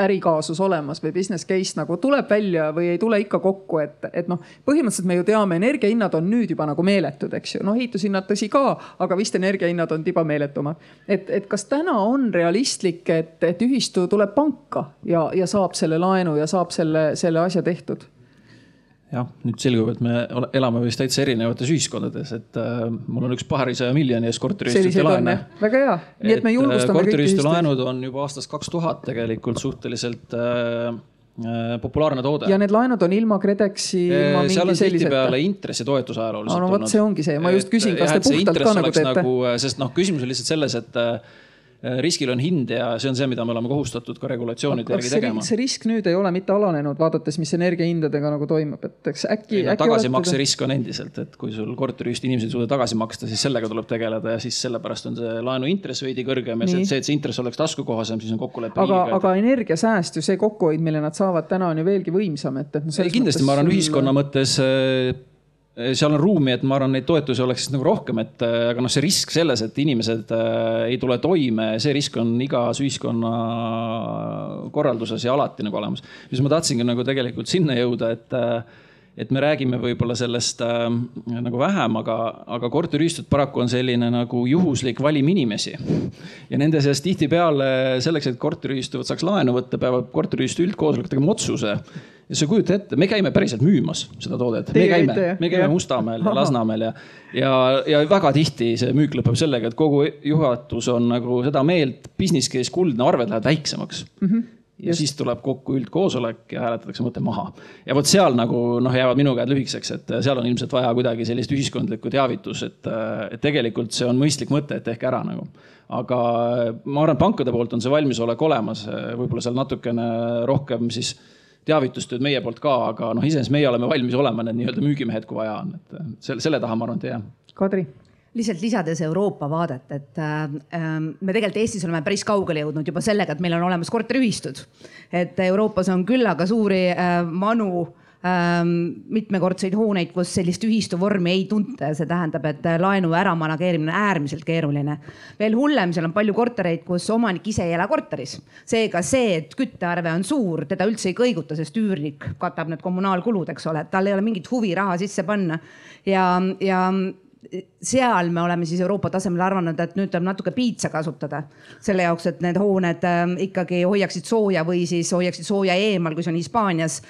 ärikaasus olemas või business case nagu tuleb välja või ei tule ikka kokku, et, et noh, põhimõtteliselt me ju teame, energiahinnad on nüüd juba nagu meeletud, eks ju, noh ehitushinnad tõsi ka, aga vist energiahinnad on tiba meeletumad. et, et kas täna on realistlik, et, et ühistu tuleb panka ja, ja saab selle laenu ja saab selle, selle asja tehtud jah, nüüd selgub, et me elame vist täitsa erinevates ühiskondades, et äh, mul on üks paarisaja miljoni eest korteriühistute laene. väga hea, nii et me julgustame äh, korteriühistu laenud on juba aastast kaks tuhat tegelikult suhteliselt äh, populaarne toode. ja need laenud on ilma KredExi, ilma mingi seal on selliseta. tihtipeale intressitoetus ajalooliselt no, no vot, see ongi see, ma just küsin, kas te puhtalt ka nagu teete nagu,? sest noh, küsimus on lihtsalt selles, et Äh, riskil on hind ja see on see, mida me oleme kohustatud ka regulatsioonide järgi tegema. see risk nüüd ei ole mitte alanenud, vaadates, mis energiahindadega nagu toimub, et eks äkki. No, tagasimakse risk on endiselt, et kui sul korteriühist inimesed ei suuda tagasi maksta, siis sellega tuleb tegeleda ja siis sellepärast on see laenu intress veidi kõrgem ja see, et see intress oleks taskukohasem, siis on kokkulepe aga, aga energiasääst ju see kokkuhoid, mille nad saavad täna on ju veelgi võimsam, et, et no. kindlasti, ma arvan, ühiskonna mõttes äh, Äh, seal on ruumi, et ma arvan, neid toetusi oleks nagu rohkem, et äh, aga noh, see risk selles, et inimesed äh, ei tule toime, see risk on igas ühiskonna korralduses ja alati nagu olemas. mis ma tahtsingi nagu tegelikult sinna jõuda, et et me räägime võib-olla sellest äh, nagu vähem, aga, aga korteriühistud paraku on selline nagu juhuslik valim inimesi. ja nende seas tihtipeale selleks, et korteriühistu saaks laenu võtta, peavad korteriühistu üldkoosolek tegema otsuse ja sa kujuta ette, me käime päriselt müümas seda toodet, me käime, me käime Mustamäel ja Lasnamäel ja, ja, ja väga tihti see müük lõpeb sellega, et kogu juhatus on nagu seda meelt, business case kuldne, arved lähevad väiksemaks mm. -hmm ja Just. siis tuleb kokku üldkoosolek ja hääletatakse mõte maha. ja vot seal nagu noh, jäävad minu käed lühikeseks, et seal on ilmselt vaja kuidagi sellist ühiskondlikku teavitust, et, et tegelikult see on mõistlik mõte, et tehke ära nagu. aga ma arvan, et pankade poolt on see valmisolek olemas, võib-olla seal natukene rohkem siis teavitustööd meie poolt ka, aga noh, iseenesest meie oleme valmis olema need nii-öelda müügimehed, kui vaja on, et selle, selle taha ma arvan, et ei jää. Kadri lihtsalt lisades Euroopa vaadet, et äh, me tegelikult Eestis oleme päris kaugele jõudnud juba sellega, et meil on olemas korteriühistud. et Euroopas on küllaga suuri äh, vanu äh, Ähm, mitmekordseid hooneid, kus sellist ühistu vormi ei tunta ja see tähendab, et äh, laenu ära manageerimine on äärmiselt keeruline. veel hullem, seal on palju kortereid, kus omanik ise ei ela korteris. seega see, et küttearve on suur, teda üldse ei kõiguta, sest üürnik katab need kommunaalkulud, eks ole, tal ei ole mingit huvi raha sisse panna. ja, ja seal me oleme siis Euroopa tasemel arvanud, et nüüd tuleb natuke piitsa kasutada selle jaoks, et need hooned ähm, ikkagi hoiaksid sooja või siis hoiaksid sooja eemal, kui see on Hispaanias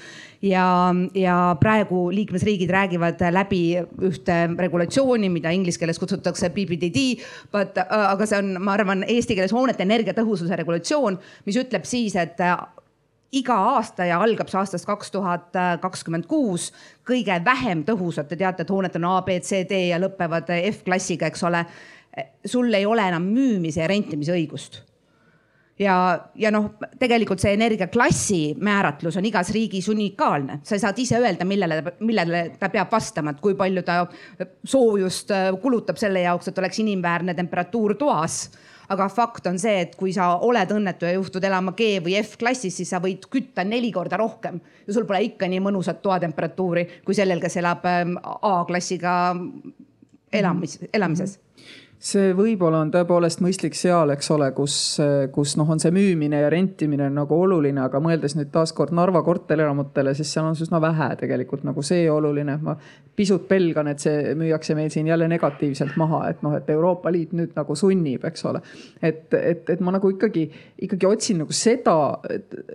ja, ja praegu liikmesriigid räägivad läbi ühte regulatsiooni, mida inglise keeles kutsutakse BBDD. But, äh, aga see on, ma arvan, eesti keeles hoonete energiatõhususe regulatsioon, mis ütleb siis, et iga aasta ja algab see aastast kaks tuhat kakskümmend kuus kõige vähem tõhusad, te teate, et hooned on A, B, C, D ja lõpevad F-klassiga, eks ole. sul ei ole enam müümise ja rentimise õigust ja, ja noh, tegelikult see energiaklassi määratlus on igas riigis unikaalne, sa saad ise öelda, millele, millele ta peab vastama, et kui palju ta soojust kulutab selle jaoks, et oleks inimväärne temperatuur toas. Aga fakt on see, et kui sa oled õnnetu ja juhtud elama G või F-klassis, siis sa võid kütta neli korda rohkem. Ja sul pole ikka nii mõnusat toatemperatuuri kui sellel, kes elab ähm, A-klassiga elamis, elamises see võib-olla on tõepoolest mõistlik seal, eks ole, kus, kus noh, on see müümine ja rentimine nagu oluline, aga mõeldes nüüd taaskord Narva korterelamutele, siis seal on üsna vähe tegelikult nagu see oluline. ma pisut pelgan, et see müüakse meil siin jälle negatiivselt maha, et noh, et Euroopa Liit nüüd nagu sunnib, eks ole. et, et, et ma nagu ikkagi, ikkagi otsin nagu seda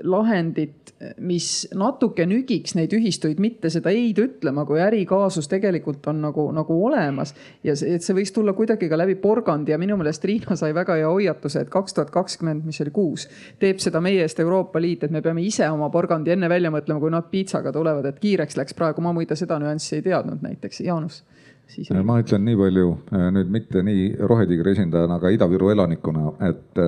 lahendit, mis natuke nügiks neid ühistuid mitte seda ei-d ütlema, kui ärikaasus tegelikult on nagu, nagu olemas. ja see, et see võiks tulla kuidagi ka läbi läbi porgandi ja minu meelest Riina sai väga hea hoiatuse, et kaks tuhat kakskümmend, mis oli kuus, teeb seda meie eest Euroopa Liit, et me peame ise oma porgandi enne välja mõtlema, kui nad piitsaga tulevad, et kiireks läks praegu, ma muide seda nüanssi ei teadnud näiteks, Jaanus Siis ma ütlen nii palju nüüd mitte nii Rohetiigri esindajana, aga Ida-Viru elanikuna, et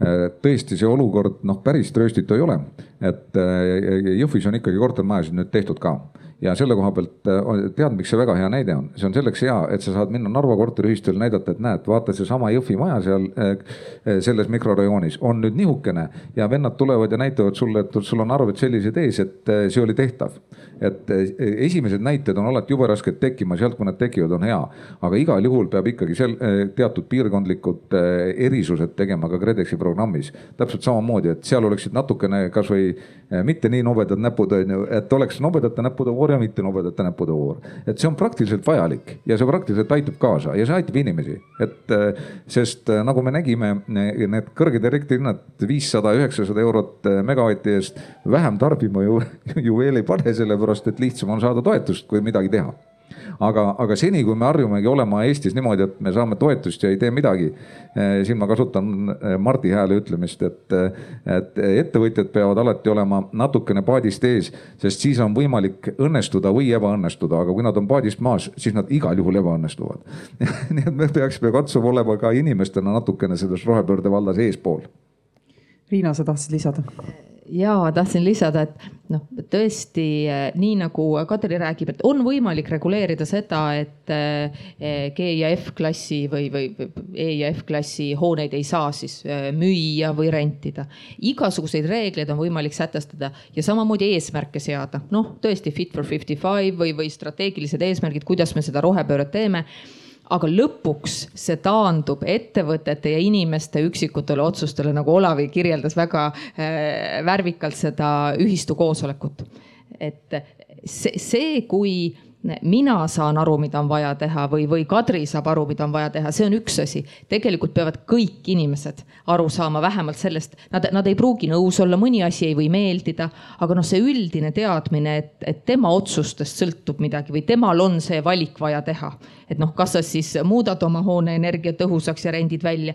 tõesti see olukord noh, päris trööstitu ei ole. et äh, Jõhvis on ikkagi kortermajasid nüüd tehtud ka ja selle koha pealt äh, tead, miks see väga hea näide on, see on selleks hea, et sa saad minna Narva korteriühistul näidata, et näed, vaata seesama Jõhvi maja seal äh, äh, selles mikrorajoonis on nüüd nihukene ja vennad tulevad ja näitavad sulle, et sul on arved sellised ees, et see oli tehtav. et esimesed näited on alati jube rasked tekkima, sealt kui nad tekivad, on hea, aga igal juhul peab ikkagi seal teatud piirkondlikud erisused tegema ka KredExi programmis. täpselt samamoodi, et seal oleksid natukene kasvõi mitte nii nobedad näpud, on ju, et oleks nobedate näppude voor ja mitte nobedate näppude voor. et see on praktiliselt vajalik ja see praktiliselt aitab kaasa ja see aitab inimesi, et äh, sest äh, nagu me nägime, need kõrged elektrihinnad viissada, üheksasada eurot megavati eest vähem tarbima ju, ju veel ei pane, sellepärast et lihtsam on saada toetust, kui midagi teha aga, aga seni, kui me harjumegi olema Eestis niimoodi, et me saame toetust ja ei tee midagi. siin ma kasutan Mardi Hääle ütlemist, et, et ettevõtjad peavad alati olema natukene paadist ees, sest siis on võimalik õnnestuda või ebaõnnestuda, aga kui nad on paadist maas, siis nad igal juhul ebaõnnestuvad nii et me peaksime katsuma olema ka inimestena natukene selles rohepöörde vallas eespool. Riina, sa tahtsid lisada? ja tahtsin lisada, et noh, tõesti nii nagu Kadri räägib, et on võimalik reguleerida seda, et eh, G ja F-klassi või, või E ja F-klassi hooneid ei saa siis eh, müüa või rentida. igasuguseid reegleid on võimalik sätestada ja samamoodi eesmärke seada, noh tõesti fit for fifty five või, või strateegilised eesmärgid, kuidas me seda rohepööret teeme aga lõpuks see taandub ettevõtete ja inimeste üksikutele otsustele, nagu Olavi kirjeldas väga äh, värvikalt seda ühistu koosolekut. et see, see, kui mina saan aru, mida on vaja teha või, või Kadri saab aru, mida on vaja teha, see on üks asi. tegelikult peavad kõik inimesed aru saama vähemalt sellest, nad, nad ei pruugi nõus olla, mõni asi ei või meeldida, aga noh, see üldine teadmine, et, et tema otsustest sõltub midagi või temal on see valik vaja teha. et noh, kas sa siis muudad oma hoone energiatõhusaks ja rendid välja.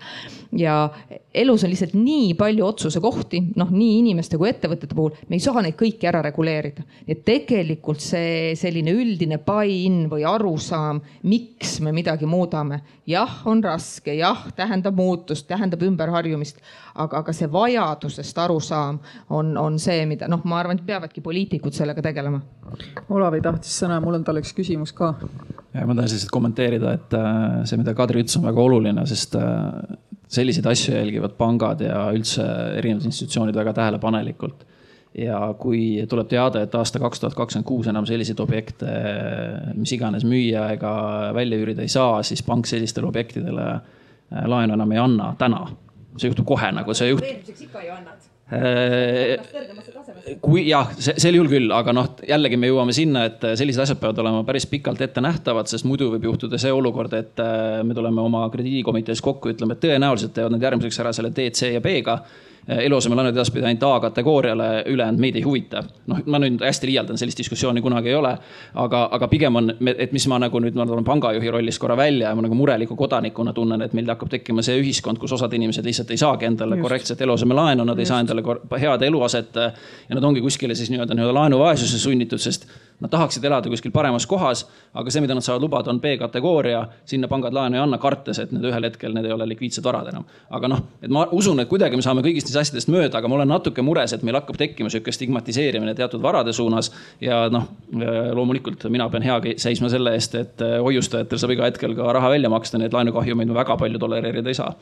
ja elus on lihtsalt nii palju otsuse kohti, noh nii inimeste kui ettevõtete puhul, me ei saa neid kõiki ära reguleerida. et tegelikult see selline üldine selline buy-in või arusaam, miks me midagi muudame. jah, on raske, jah, tähendab muutust, tähendab ümberharjumist, aga, aga see vajadusest arusaam on, on see, mida noh, ma arvan, et peavadki poliitikud sellega tegelema. Olavi tahtis sõna, mul on talle üks küsimus ka. ja ma tahan lihtsalt kommenteerida, et äh, see, mida Kadri ütles, on väga oluline, sest äh, selliseid asju jälgivad pangad ja üldse erinevad institutsioonid väga tähelepanelikult ja kui tuleb teada, et aasta kaks tuhat kakskümmend kuus enam selliseid objekte, mis iganes müüa ega välja üürida ei saa, siis pank sellistele objektidele äh, laenu enam ei anna täna. see juhtub kohe nagu see juht-. eelmiseks ikka ju annad äh, kui jah, sel juhul küll, aga noh, jällegi me jõuame sinna, et sellised asjad peavad olema päris pikalt ette nähtavad, sest muidu võib juhtuda see olukord, et äh, me tuleme oma krediidikomitees kokku, ütleme, et tõenäoliselt teevad nad järgmiseks ära selle D, C ja B-ga eluasemelaenud edaspidi ainult A-kategooriale, ülejäänud meid ei huvita. noh, ma nüüd hästi liialdan, sellist diskussiooni kunagi ei ole. aga, aga pigem on, et mis ma nagu nüüd, ma tulen pangajuhi rollist korra välja ja ma nagu mureliku kodanikuna tunnen, et meil hakkab tekkima see ühiskond, kus osad inimesed lihtsalt ei saagi endale Just. korrektset eluasemelaenu, nad Just. ei saa endale head eluaset. ja nad ongi kuskile siis nii-öelda nii-öelda laenuvaesusse sunnitud, sest Nad tahaksid elada kuskil paremas kohas, aga see, mida nad saavad lubada, on B-kategooria. sinna pangad laenu ei anna, kartes, et need ühel hetkel, need ei ole likviidsed varad enam. aga noh, et ma usun, et kuidagi me saame kõigist neist asjadest mööda, aga ma olen natuke mures, et meil hakkab tekkima sihuke stigmatiseerimine teatud varade suunas. ja noh, loomulikult mina pean hea seisma selle eest, et hoiustajatel saab iga hetkel ka raha välja maksta, nii et laenukahjumeid me väga palju tolereerida ei saa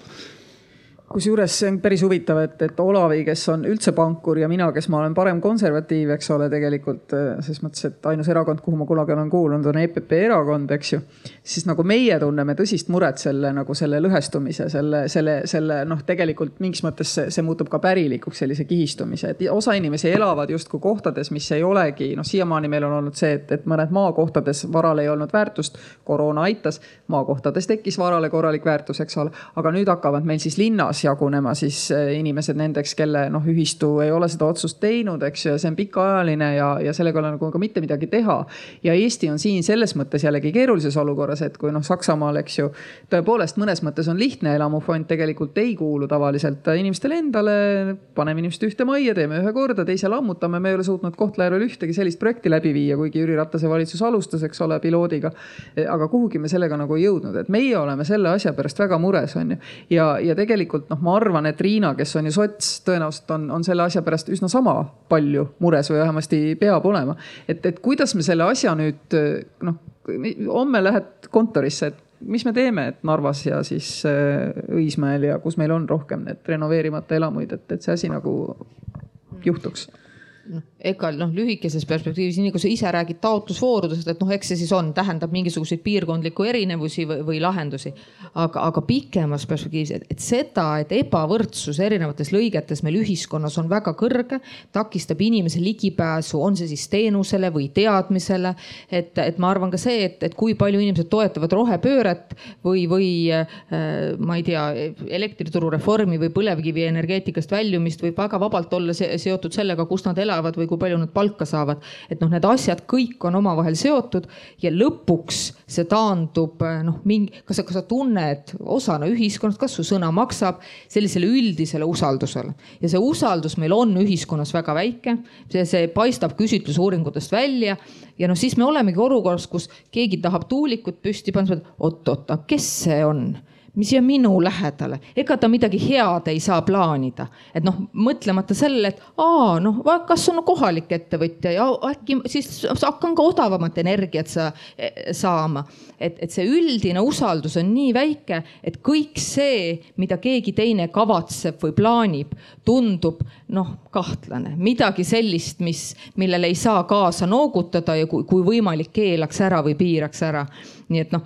kusjuures see on päris huvitav, et, et Olavi, kes on üldse pankur ja mina, kes ma olen parem konservatiiv, eks ole, tegelikult äh, ses mõttes, et ainus erakond, kuhu ma kunagi olen kuulunud, on EPP erakond, eks ju. siis nagu meie tunneme tõsist muret selle nagu selle lõhestumise, selle, selle, selle noh, tegelikult mingis mõttes see, see muutub ka pärilikuks, sellise kihistumise, et osa inimesi elavad justkui kohtades, mis ei olegi, noh, siiamaani meil on olnud see, et, et mõned maakohtades varal ei olnud väärtust, koroona aitas, maakohtades tekkis varale korralik väärtus, eks ole, aga nüüd hakkavad meil siis linnas jagunema siis eh, inimesed nendeks, kelle noh, ühistu ei ole seda otsust teinud, eks ju, ja see on pikaajaline ja, ja sellega ei ole nagu ka mitte midagi teha. ja Eesti on siin selles mõttes jällegi keerulises olukorras, et kui noh, Saksamaal, eks ju, tõepoolest mõnes mõttes on lihtne, elamufond tegelikult ei kuulu tavaliselt inimestele endale. paneme inimesed ühte majja, teeme ühe korda, teise lammutame, me ei ole suutnud Kohtla-Järvel ühtegi sellist projekti läbi viia, kuigi Jüri Ratase valitsus alustas, eks ole, piloodiga. aga kuhugi me sellega nagu ei jõudnud, et meie oleme selle asja pärast väga mures, on ju. ja, ja tegelikult noh, ma arvan, et Riina, kes on ju sots, tõenäoliselt on, on selle asja pärast üsna sama palju mures või vähemasti peab olema. et, et kuidas me selle asja nüüd noh, homme lähed kontorisse, et mis me teeme, et Narvas ja siis äh, Õismäel ja kus meil on rohkem need renoveerimata elamuid, et, et see asi nagu juhtuks noh, ega noh, lühikeses perspektiivis, nii kui sa ise räägid taotlusvoorudest, et noh, eks see siis on, tähendab mingisuguseid piirkondlikku erinevusi või, või lahendusi. aga, aga pikemas perspektiivis, et, seda, et ebavõrdsus erinevates lõigetes meil ühiskonnas on väga kõrge, takistab inimese ligipääsu, on see siis teenusele või teadmisele. et, et ma arvan ka see, et, et kui palju inimesed toetavad rohepööret või, või äh, ma ei tea, elektrituru reformi või põlevkivienergeetikast väljumist võib väga vabalt olla seotud sellega, kus nad elavad või kui palju nad palka saavad. et noh, need asjad kõik on omavahel seotud ja lõpuks see taandub noh, mingi, kas sa, kas sa tunned osana ühiskonnast, kas su sõna maksab, sellisele üldisele usaldusele. ja see usaldus meil on ühiskonnas väga väike, see, see paistab küsitlusuuringutest välja ja noh, siis me olemegi olukorras, kus keegi tahab tuulikut püsti panna, oot-oot, aga kes see on mis jääb minu lähedale, ega ta midagi head ei saa plaanida. et noh, mõtlemata sellele, et aa, noh, kas on kohalik ettevõtja ja äkki siis hakkan ka odavamat energiat sa, saama. et, et see üldine usaldus on nii väike, et kõik see, mida keegi teine kavatseb või plaanib, tundub noh, kahtlane, midagi sellist, mis, millele ei saa kaasa noogutada ja kui, kui võimalik, keelaks ära või piiraks ära. nii et noh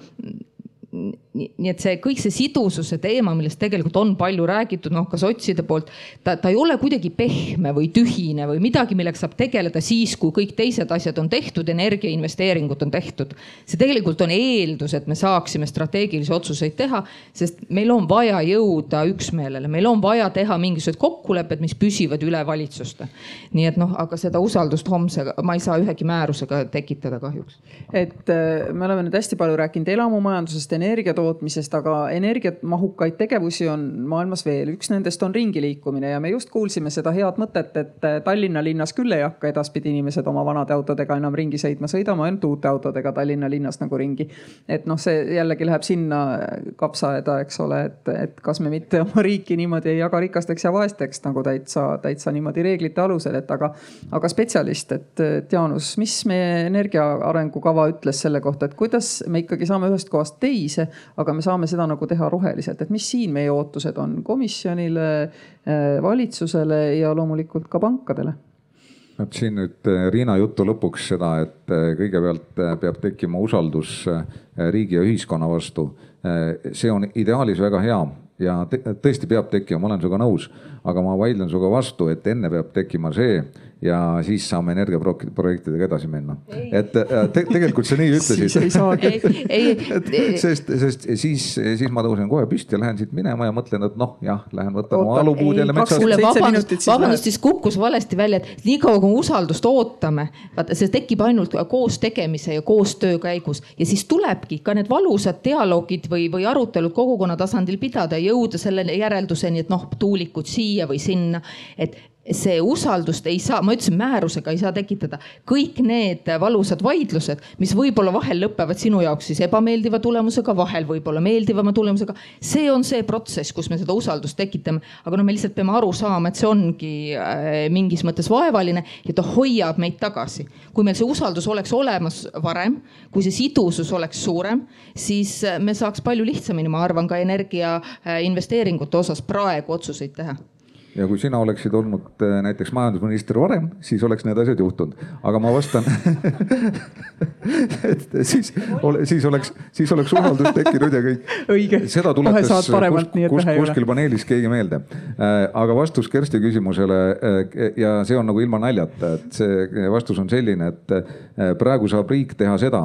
nii et see kõik see sidususe teema, millest tegelikult on palju räägitud, noh ka sotside poolt, ta, ta ei ole kuidagi pehme või tühine või midagi, millega saab tegeleda siis, kui kõik teised asjad on tehtud, energiainvesteeringud on tehtud. see tegelikult on eeldus, et me saaksime strateegilisi otsuseid teha, sest meil on vaja jõuda üksmeelele, meil on vaja teha mingisugused kokkulepped, mis püsivad üle valitsuste. nii et noh, aga seda usaldust homse ma ei saa ühegi määrusega tekitada kahjuks. et äh, me oleme nüüd hästi palju rääkinud elamumajandusest, energiatootmisest tootmisest, aga energiamahukaid tegevusi on maailmas veel. üks nendest on ringiliikumine ja me just kuulsime seda head mõtet, et Tallinna linnas küll ei hakka edaspidi inimesed oma vanade autodega enam ringi sõitma, sõidame ainult uute autodega Tallinna linnas nagu ringi. et noh, see jällegi läheb sinna kapsaaeda, eks ole, et, et kas me mitte oma riiki niimoodi ei jaga rikasteks ja vaesteks nagu täitsa, täitsa niimoodi reeglite alusel, et aga, aga spetsialist, et, et Jaanus, mis meie energia arengukava ütles selle kohta, et kuidas me ikkagi saame ühest kohast teise, aga me saame seda nagu teha roheliselt, et mis siin meie ootused on? Komisjonile, eh, valitsusele ja loomulikult ka pankadele. Vot siin nüüd eh, Riina jutu lõpuks seda, et eh, kõigepealt peab tekkima usaldus riigi ja ühiskonna vastu. see on ideaalis väga hea ja tõesti peab tekkima, ma olen sinuga nõus, aga ma vaidlen sinuga vastu, et enne peab tekkima see ja siis saame energiaprojektidega edasi minna. et äh, te, tegelikult sa nii ütlesid. siis ei saagi. sest, sest siis, siis ma tõusen kohe püsti ja lähen siit minema ja mõtlen, et noh, jah, lähen võtan oma alupuud jälle metsast. kuule, vabandust, vabandust, siis kukkus valesti välja, et niikaua kui me usaldust ootame, vaata see tekib ainult koos tegemise ja koostöö käigus ja siis tulebki ka need valusad dialoogid või, või arutelud kogukonna tasandil pidada ja jõuda selle järelduseni, et noh, tuulikud siia või sinna, et see usaldust ei saa, ma ütlesin, määrusega ei saa tekitada. kõik need valusad vaidlused, mis võib-olla vahel lõpevad sinu jaoks siis ebameeldiva tulemusega, vahel võib-olla meeldivama tulemusega. see on see protsess, kus me seda usaldust tekitame, aga noh, me lihtsalt peame aru saama, et see ongi äh, mingis mõttes vaevaline ja ta hoiab meid tagasi. kui meil see usaldus oleks olemas varem, kui see sidusus oleks suurem, siis äh, me saaks palju lihtsamini, ma arvan, ka energia äh, osas praegu otsuseid teha ja kui sina oleksid olnud äh, näiteks majandusminister varem, siis oleks need asjad juhtunud, aga ma vastan et siis, siis oleks, siis oleks usaldus tekkinud ja kõik. õige. seda tuletas kus, kus, kuskil paneelis keegi meelde. Äh, aga vastus Kersti küsimusele äh, ja see on nagu ilma naljata, et see vastus on selline, et praegu saab riik teha seda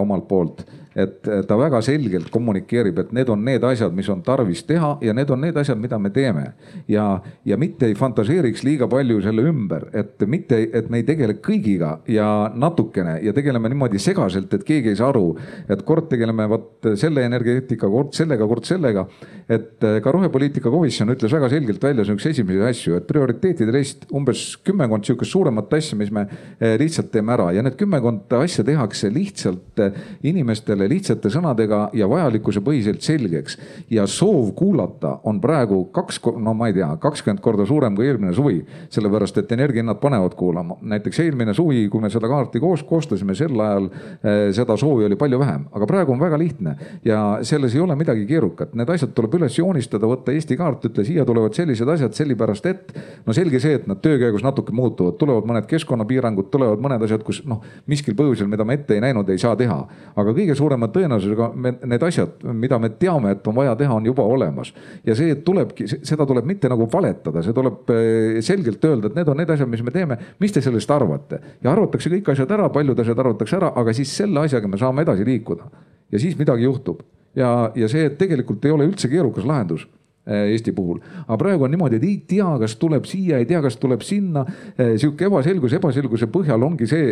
omalt poolt et ta väga selgelt kommunikeerib, et need on need asjad, mis on tarvis teha ja need on need asjad, mida me teeme. ja, ja mitte ei fantaseeriks liiga palju selle ümber, et mitte, et me ei tegele kõigiga ja natukene ja tegeleme niimoodi segaselt, et keegi ei saa aru. et kord tegeleme vot selle energeetikaga, kord sellega, kord sellega. et ka rohepoliitika komisjon ütles väga selgelt välja sihukese esimesi asju, et prioriteetide list umbes kümmekond sihukest suuremat asja, mis me eh, lihtsalt teeme ära ja need kümmekond asja tehakse lihtsalt eh, inimestele inimestele lihtsate sõnadega ja vajalikkuse põhiselt selgeks. ja soov kuulata on praegu kaks, no ma ei tea, kakskümmend korda suurem kui eelmine suvi. sellepärast, et energiahinnad panevad kuulama. näiteks eelmine suvi, kui me seda kaarti koos koostasime, sel ajal eh, seda soovi oli palju vähem, aga praegu on väga lihtne ja selles ei ole midagi keerukat. Need asjad tuleb üles joonistada, võtta Eesti kaart, ütle siia tulevad sellised asjad sellepärast, et no selge see, et nad töö käigus natuke muutuvad, tulevad mõned keskkonnapiirangud, tulevad mõned asjad, kus noh, miskil põhjusel, mida me ette ei näinud, ei saa teha. aga kõige suurem suurema tõenäosusega me need asjad, mida me teame, et on vaja teha, on juba olemas. ja see tulebki, seda tuleb mitte nagu valetada, see tuleb eh, selgelt öelda, et need on need asjad, mis me teeme, mis te sellest arvate. ja arvatakse kõik asjad ära, paljud asjad arvatakse ära, aga siis selle asjaga me saame edasi liikuda. ja siis midagi juhtub ja, ja see tegelikult ei ole üldse keerukas lahendus Eesti puhul. aga praegu on niimoodi, et ei tea, kas tuleb siia, ei tea, kas tuleb sinna. Äh, sihuke ebaselgus, ebaselguse põhjal ongi see,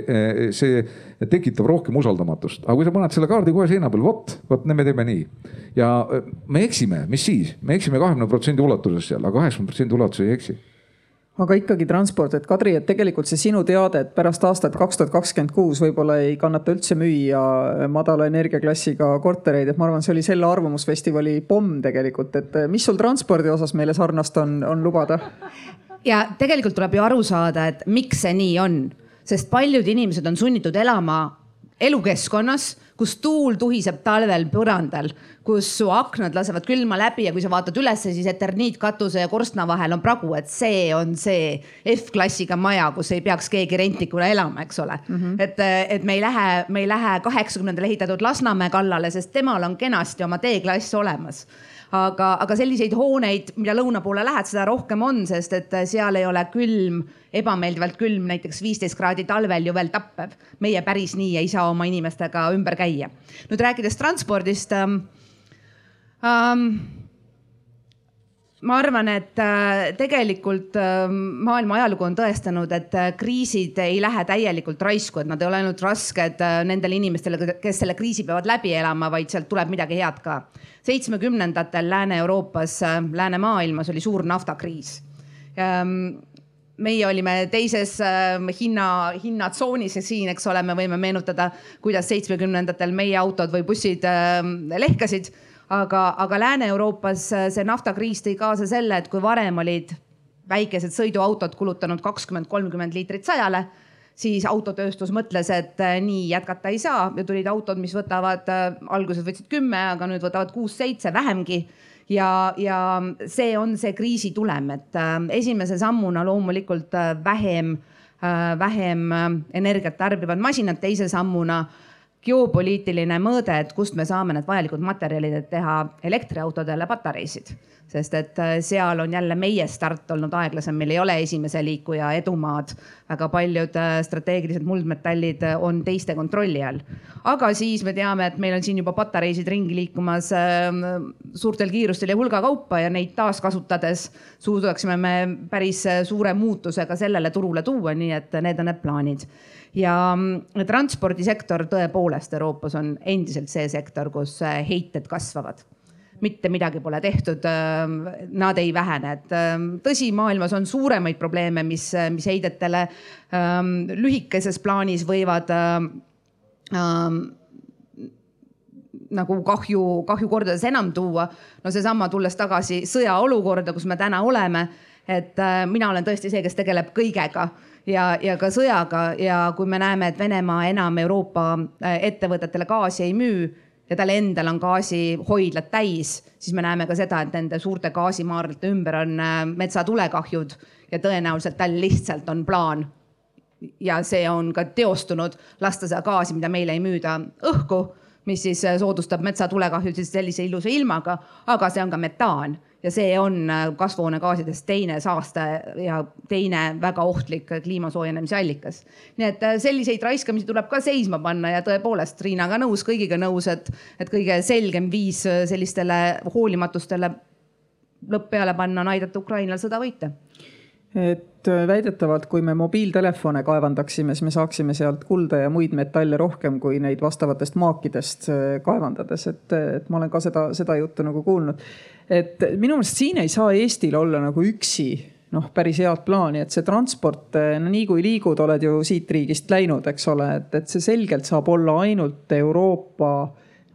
see tekitab rohkem usaldamatust, aga kui sa paned selle kaardi kohe seina peal, vot, vot me teeme nii. ja me eksime, mis siis, me eksime kahekümne protsendi ulatuses seal, aga kaheksakümmend protsendi ulatuses ei eksi aga ikkagi transport, et Kadri, et tegelikult see sinu teade, et pärast aastat kaks tuhat kakskümmend kuus võib-olla ei kannata üldse müüa madala energiaklassiga kortereid, et ma arvan, see oli selle arvamusfestivali pomm tegelikult, et mis sul transpordi osas meile sarnast on, on lubada? ja tegelikult tuleb ju aru saada, et miks see nii on, sest paljud inimesed on sunnitud elama elukeskkonnas, kus tuul tuhiseb talvel põrandal, kus su aknad lasevad külma läbi ja kui sa vaatad ülesse, siis eterniitkatuse ja korstna vahel on pragu, et see on see F-klassiga maja, kus ei peaks keegi rentnikuna elama, eks ole mm. -hmm. et, et me ei lähe, me ei lähe kaheksakümnendal ehitatud Lasnamäe kallale, sest temal on kenasti oma D-klass olemas aga, aga selliseid hooneid, mida lõuna poole lähed, seda rohkem on, sest et seal ei ole külm, ebameeldivalt külm, näiteks viisteist kraadi talvel ju veel tappev. meie päris nii ei saa oma inimestega ümber käia. nüüd rääkides transpordist ähm,. Ähm, ma arvan, et äh, tegelikult äh, maailma ajalugu on tõestanud, et äh, kriisid ei lähe täielikult raisku, et nad ei ole ainult rasked nendele inimestele, kes selle kriisi peavad läbi elama, vaid sealt tuleb midagi head ka. seitsmekümnendatel Lääne-Euroopas, läänemaailmas oli suur naftakriis ähm, meie olime teises hinna, hinnatsoonis ja siin, eks ole, me võime meenutada, kuidas seitsmekümnendatel meie autod või bussid lehkasid aga, aga Lääne-Euroopas äh, see naftakriis tõi kaasa selle, et kui varem olid väikesed sõiduautod kulutanud kakskümmend, kolmkümmend liitrit sajale, siis autotööstus mõtles, et äh, nii jätkata ei saa. Ja tulid autod, mis võtavad, äh, alguses võtsid kümme, aga nüüd võtavad kuus-seitse, vähemgi. Ja, ja see on see kriisi tulem, et esimese sammuna loomulikult vähem, vähem energiat tarbivad masinad, teise sammuna geopoliitiline mõõde, et kust me saame need vajalikud materjalid, et teha elektriautodele patareisid. sest et äh, seal on jälle meie start olnud aeglasem, meil ei ole esimese liikuja edumaad. väga paljud äh, strateegilised muldmetallid äh, on teiste kontrolli all. aga siis me teame, et meil on siin juba patareisid ringi liikumas ähm, suurtel kiirustel ja hulga kaupa ja neid taaskasutades suudaksime me päris suure muutuse ka sellele turule tuua, nii et need on need plaanid ja mm, transpordisektor tõepoolest Euroopas on endiselt see sektor, kus äh, heited kasvavad. Mitte midagi pole tehtud, ähm, nad ei vähene, et ähm, tõsi, maailmas on suuremaid probleeme, mis, mis heidetele ähm, lühikeses plaanis võivad nagu kahju, kahju kordades enam tuua. no seesama, tulles tagasi sõjaolukorda, kus me täna oleme, et äh, mina olen tõesti see, kes tegeleb kõigega ja, ja ka sõjaga ja kui me näeme, et Venemaa enam Euroopa äh, ettevõtetele gaasi ei müü ja tal endal on gaasihoidlad täis, siis me näeme ka seda, et nende suurte gaasimaardlate ümber on äh, metsatulekahjud ja tõenäoliselt tal lihtsalt on plaan. ja see on ka teostunud, lasta seda gaasi, mida meile ei müüda, õhku, mis siis äh, soodustab metsatulekahjusid sellise ilusa ilmaga, aga see on ka metaan ja see on äh, kasvuhoonegaasidest teine saaste ja teine väga ohtlik kliima soojenemise allikas. nii et äh, selliseid raiskamisi tuleb ka seisma panna ja tõepoolest Riinaga nõus, kõigiga nõus, et, et kõige selgem viis äh, sellistele hoolimatustele lõpp peale panna on aidata Ukrainal sõda võita et väidetavalt, kui me mobiiltelefone kaevandaksime, siis me saaksime sealt kulda ja muid metalle rohkem kui neid vastavatest maakidest kaevandades, et, et ma olen ka seda, seda juttu nagu kuulnud. Et minu meelest siin ei saa Eestil olla nagu üksi noh, päris head plaani, et see transport, no nii kui liigud, oled ju siit riigist läinud, eks ole, et, et see selgelt saab olla ainult Euroopa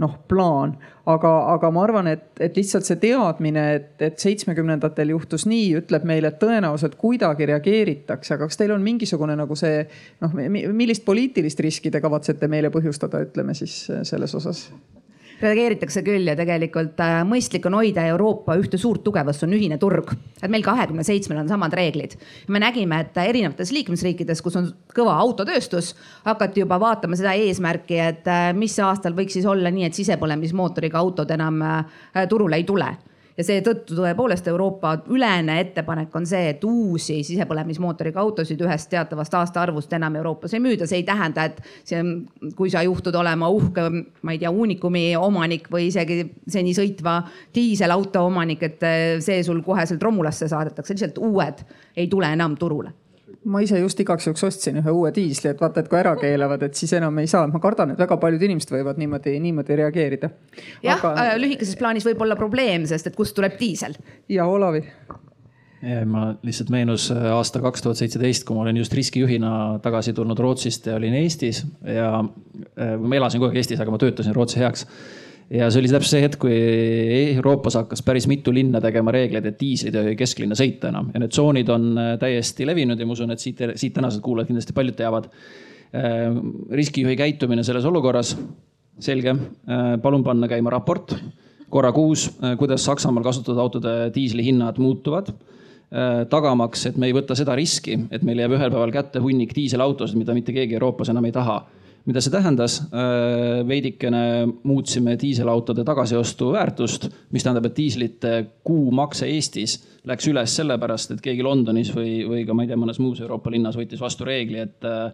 noh, plaan. aga, aga ma arvan, et, et lihtsalt see teadmine, et, et seitsmekümnendatel juhtus nii, ütleb meile, et tõenäoliselt kuidagi reageeritakse, aga kas teil on mingisugune nagu see noh, millist poliitilist riski te kavatsete meile põhjustada, ütleme siis selles osas? Reageeritakse küll ja tegelikult äh, mõistlik on hoida Euroopa ühte suurt tugevust, see on ühine turg. et meil kahekümne seitsmel on samad reeglid. me nägime, et erinevates liikmesriikides, kus on kõva autotööstus, hakati juba vaatama seda eesmärki, et äh, mis aastal võiks siis olla nii, et sisepõlemismootoriga autod enam äh, turule ei tule ja seetõttu tõepoolest Euroopa ülene ettepanek on see, et uusi sisepõlemismootoriga autosid ühest teatavast aastaarvust enam Euroopas ei müüda. see ei tähenda, et see, kui sa juhtud olema uhke, ma ei tea, uunikumi omanik või isegi seni sõitva diiselauto omanik, et see sul koheselt romulasse saadetakse, lihtsalt uued ei tule enam turule ma ise just igaks juhuks ostsin ühe uue diisli, et vaata, et kui ära keelavad, et siis enam ei saa. ma kardan, et väga paljud inimesed võivad niimoodi, niimoodi reageerida. jah Aga... Äh,, lühikeses plaanis võib olla probleem, sest et kust tuleb diisel? ja Olavi ma lihtsalt meenus äh, aasta kaks tuhat seitseteist, kui ma olin just riskijuhina tagasi tulnud Rootsist ja olin Eestis ja äh, ma elasin kogu aeg Eestis, aga ma töötasin Rootsi heaks ja see oli täpselt see hetk, kui Euroopas hakkas päris mitu linna tegema reegleid, et diislid ei tohi kesklinna sõita enam. Ja need tsoonid on äh, täiesti levinud ja ma usun, et siit, siit tänased kuulajad kindlasti paljud teavad. Äh, riskijuhi käitumine selles olukorras, selge, äh, palun panna käima raport. Korra kuus, kuidas Saksamaal kasutatud autode diislihinnad muutuvad. Tagamaks, et me ei võta seda riski, et meil jääb ühel päeval kätte hunnik diiselautosid, mida mitte keegi Euroopas enam ei taha mida see tähendas? Äh, veidikene muutsime diiselautode tagasiostu väärtust, mis tähendab, et diislite kuumakse Eestis läks üles sellepärast, et keegi Londonis või, või ka ma ei tea, mõnes muus Euroopa linnas võttis vastu reegli, et äh,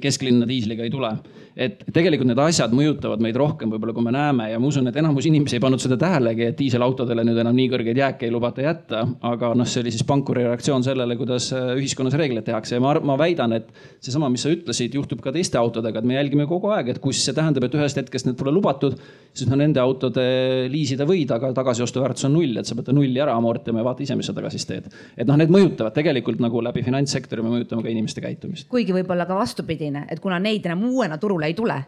kesklinna diisliga ei tule et tegelikult need asjad mõjutavad meid rohkem võib-olla, kui me näeme ja ma usun, et enamus inimesi ei pannud seda tähelegi, et diiselautodele nüüd enam nii kõrgeid jääke ei lubata jätta. aga noh, see oli siis pankuri reaktsioon sellele, kuidas äh, ühiskonnas reegleid tehakse ja ma, ma väidan, et seesama, mis sa ütlesid, juhtub ka teiste autodega, et me jälgime kogu aeg, et kus see tähendab, et ühest hetkest need pole lubatud, siis no nende autode liisida võid, aga tagasiostuväärtus on null, et sa pead nulli ära amortima ja vaata ise, mis sa taga siis teed. et noh, need mõjutavad tegelikult nagu läbi finantssektori me mõjutame ka inimeste käitumist. kuigi võib-olla ka vastupidine, et kuna neid enam uuena turule ei tule,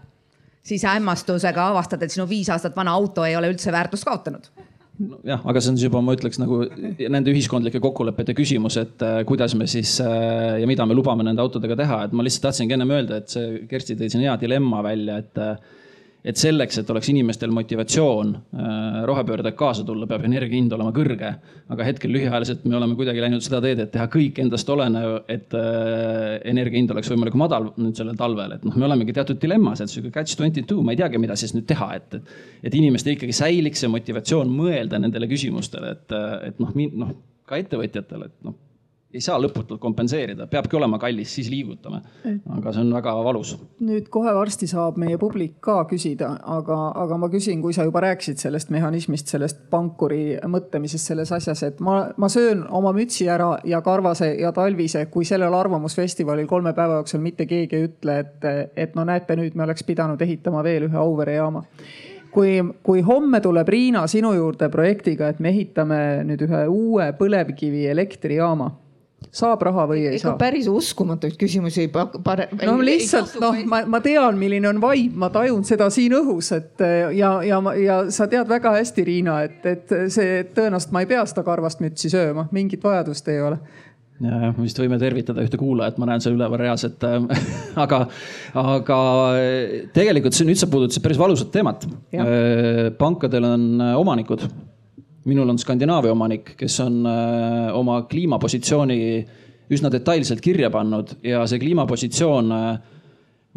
siis hämmastusega avastad, et sinu viis aastat vana auto ei ole üldse väärtust kaotanud. Jah, aga see on siis juba, ma ütleks nagu nende ühiskondlike kokkulepete küsimus, et äh, kuidas me siis äh, ja mida me lubame nende autodega teha, et ma lihtsalt tahtsingi ennem öelda, et see Kersti tõi siin hea dilemma välja, et äh, et selleks, et oleks inimestel motivatsioon äh, rohepöördega kaasa tulla, peab energia hind olema kõrge. aga hetkel lühiajaliselt me oleme kuidagi läinud seda teed, et teha kõik endast olenev, et äh, energia hind oleks võimalikult madal nüüd sellel talvel, et noh, me olemegi teatud dilemmas, et sihuke catch twenty two, ma ei teagi, mida siis nüüd teha, et, et. et inimestel ikkagi säiliks see motivatsioon mõelda nendele küsimustele, et, et noh, noh ka ettevõtjatele, et noh ei saa lõputult kompenseerida, peabki olema kallis, siis liigutame. aga see on väga valus. nüüd kohe varsti saab meie publik ka küsida, aga, aga ma küsin, kui sa juba rääkisid sellest mehhanismist, sellest pankuri mõtlemisest selles asjas, et ma, ma söön oma mütsi ära ja karvase ja talvise, kui sellel arvamusfestivalil kolme päeva jooksul mitte keegi ei ütle, et, et no näete, nüüd me oleks pidanud ehitama veel ühe Auvere jaama kui, kui homme tuleb Riina sinu juurde projektiga, et me ehitame nüüd ühe uue põlevkivielektrijaama saab raha või ei Ega saa? päris uskumatuid küsimusi ei pare-. no lihtsalt noh, ma, ma tean, milline on vibe, ma tajun seda siin õhus, et ja, ja, ja sa tead väga hästi, Riina, et, et see tõenäoliselt ma ei pea seda karvast mütsi sööma, mingit vajadust ei ole ja, vist võime tervitada ühte kuulajat, ma näen seal üleval reas, et äh, aga, aga tegelikult see nüüd sa puudutasid päris valusat teemat. Äh, pankadel on omanikud minul on Skandinaavia omanik, kes on äh, oma kliimapositsiooni üsna detailselt kirja pannud ja see kliimapositsioon äh,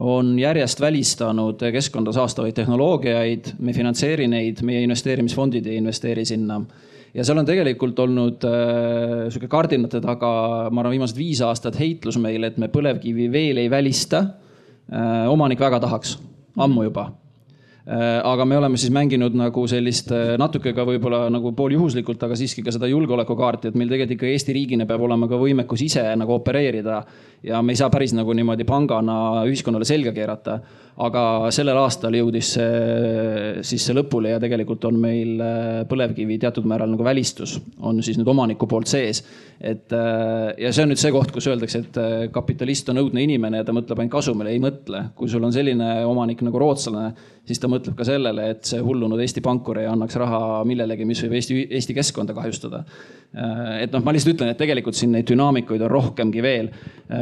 on järjest välistanud keskkonda saastavaid tehnoloogiaid, me ei finantseeri neid, meie investeerimisfondid ei investeeri sinna. ja seal on tegelikult olnud äh, sihuke kardinate taga, ma arvan, viimased viis aastat heitlus meil, et me põlevkivi veel ei välista äh,. omanik väga tahaks, ammu juba aga me oleme siis mänginud nagu sellist äh, natuke ka võib-olla nagu pooljuhuslikult, aga siiski ka seda julgeolekukaarti, et meil tegelikult ikka Eesti riigina peab olema ka võimekus ise nagu opereerida. ja me ei saa päris nagu niimoodi pangana ühiskonnale selga keerata aga sellel aastal jõudis see siis see lõpule ja tegelikult on meil äh, põlevkivi teatud määral nagu välistus, on siis nüüd omaniku poolt sees. et äh, ja see on nüüd see koht, kus öeldakse, et äh, kapitalist on õudne inimene ja ta mõtleb ainult kasumile, ei mõtle. kui sul on selline omanik nagu rootslane, siis ta mõtleb ka sellele, et see hullunud Eesti pankur ei annaks raha millelegi, mis võib Eesti, Eesti keskkonda kahjustada. et noh, ma lihtsalt ütlen, et tegelikult siin neid dünaamikuid on rohkemgi veel.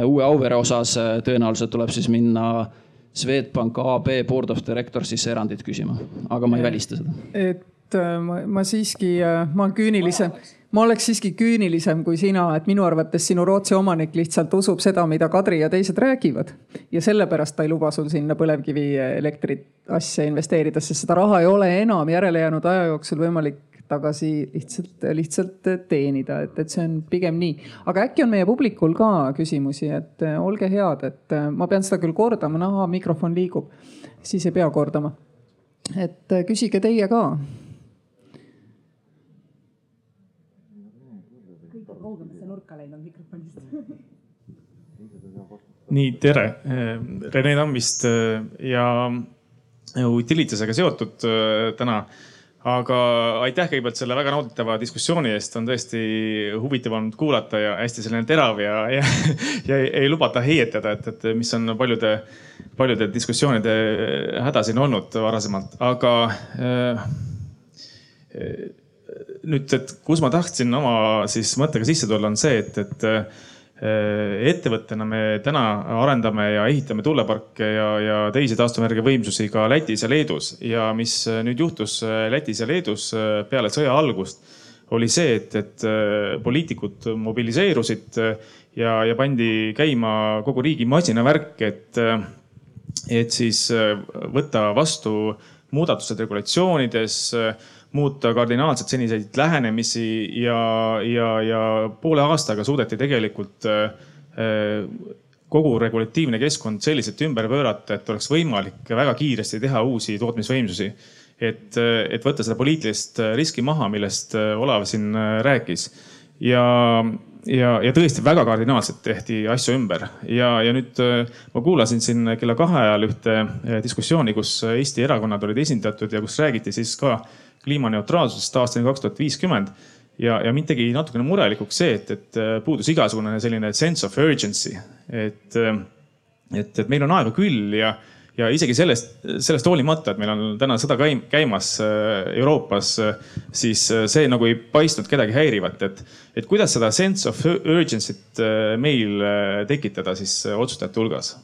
uue Auvere osas tõenäoliselt tuleb siis minna Swedbank AB board of directors siis erandit küsima, aga ma ei välista seda. et äh, ma, ma siiski, äh, ma küünilisem, ma oleks siiski küünilisem kui sina, et minu arvates sinu Rootsi omanik lihtsalt usub seda, mida Kadri ja teised räägivad. ja sellepärast ta ei luba sul sinna põlevkivielektri asja investeerida, sest seda raha ei ole enam järelejäänud aja jooksul võimalik tagasi lihtsalt, lihtsalt teenida, et, et see on pigem nii. aga äkki on meie publikul ka küsimusi, et äh, olge head, et ma pean seda küll kordama, näha mikrofon liigub, siis ei pea kordama. et küsige teie ka. Nurka läinud mikrofonist nii, tere. Rene Tammist ja Utilitasega seotud täna. aga aitäh kõigepealt selle väga nauditava diskussiooni eest, on tõesti huvitav olnud kuulata ja hästi selline terav ja, ja, ja ei lubata heietada, et, et mis on paljude, paljude diskussioonide häda siin olnud varasemalt, aga äh, nüüd, et kus ma tahtsin oma siis mõttega sisse tulla, on see, et, et Äh, ettevõttena me täna arendame ja ehitame tuuleparke ja, ja teisi taastuvenergia võimsusi ka Lätis ja Leedus. Ja mis äh, nüüd juhtus äh, Lätis ja Leedus peale sõja algust, oli see, et, et poliitikud mobiliseerusid ja, ja pandi käima kogu riigi masinavärk, et, et siis võtta vastu muudatused regulatsioonides muuta kardinaalselt seniseid lähenemisi ja, ja, ja poole aastaga suudeti tegelikult äh, kogu regulatiivne keskkond selliselt ümber pöörata, et oleks võimalik väga kiiresti teha uusi tootmisvõimsusi. et, et võtta seda poliitilist riski maha, millest Olav siin rääkis. ja, ja, ja tõesti väga kardinaalselt tehti asju ümber ja, ja nüüd ma kuulasin siin kella kahe ajal ühte diskussiooni, kus Eesti erakonnad olid esindatud ja kus räägiti siis ka kliimaneutraalsusest aastani kaks tuhat viiskümmend. ja, ja mind tegi natukene murelikuks see, et, et äh, puudus igasugune selline sense of urgency, et, äh, et, et meil on aega küll ja, ja isegi sellest, sellest hoolimata, et meil on täna sõda käimas äh, Euroopas, siis see nagu ei paistnud kedagi häirivat, et, et kuidas seda sense of urgency't meil tekitada siis otsustajate hulgas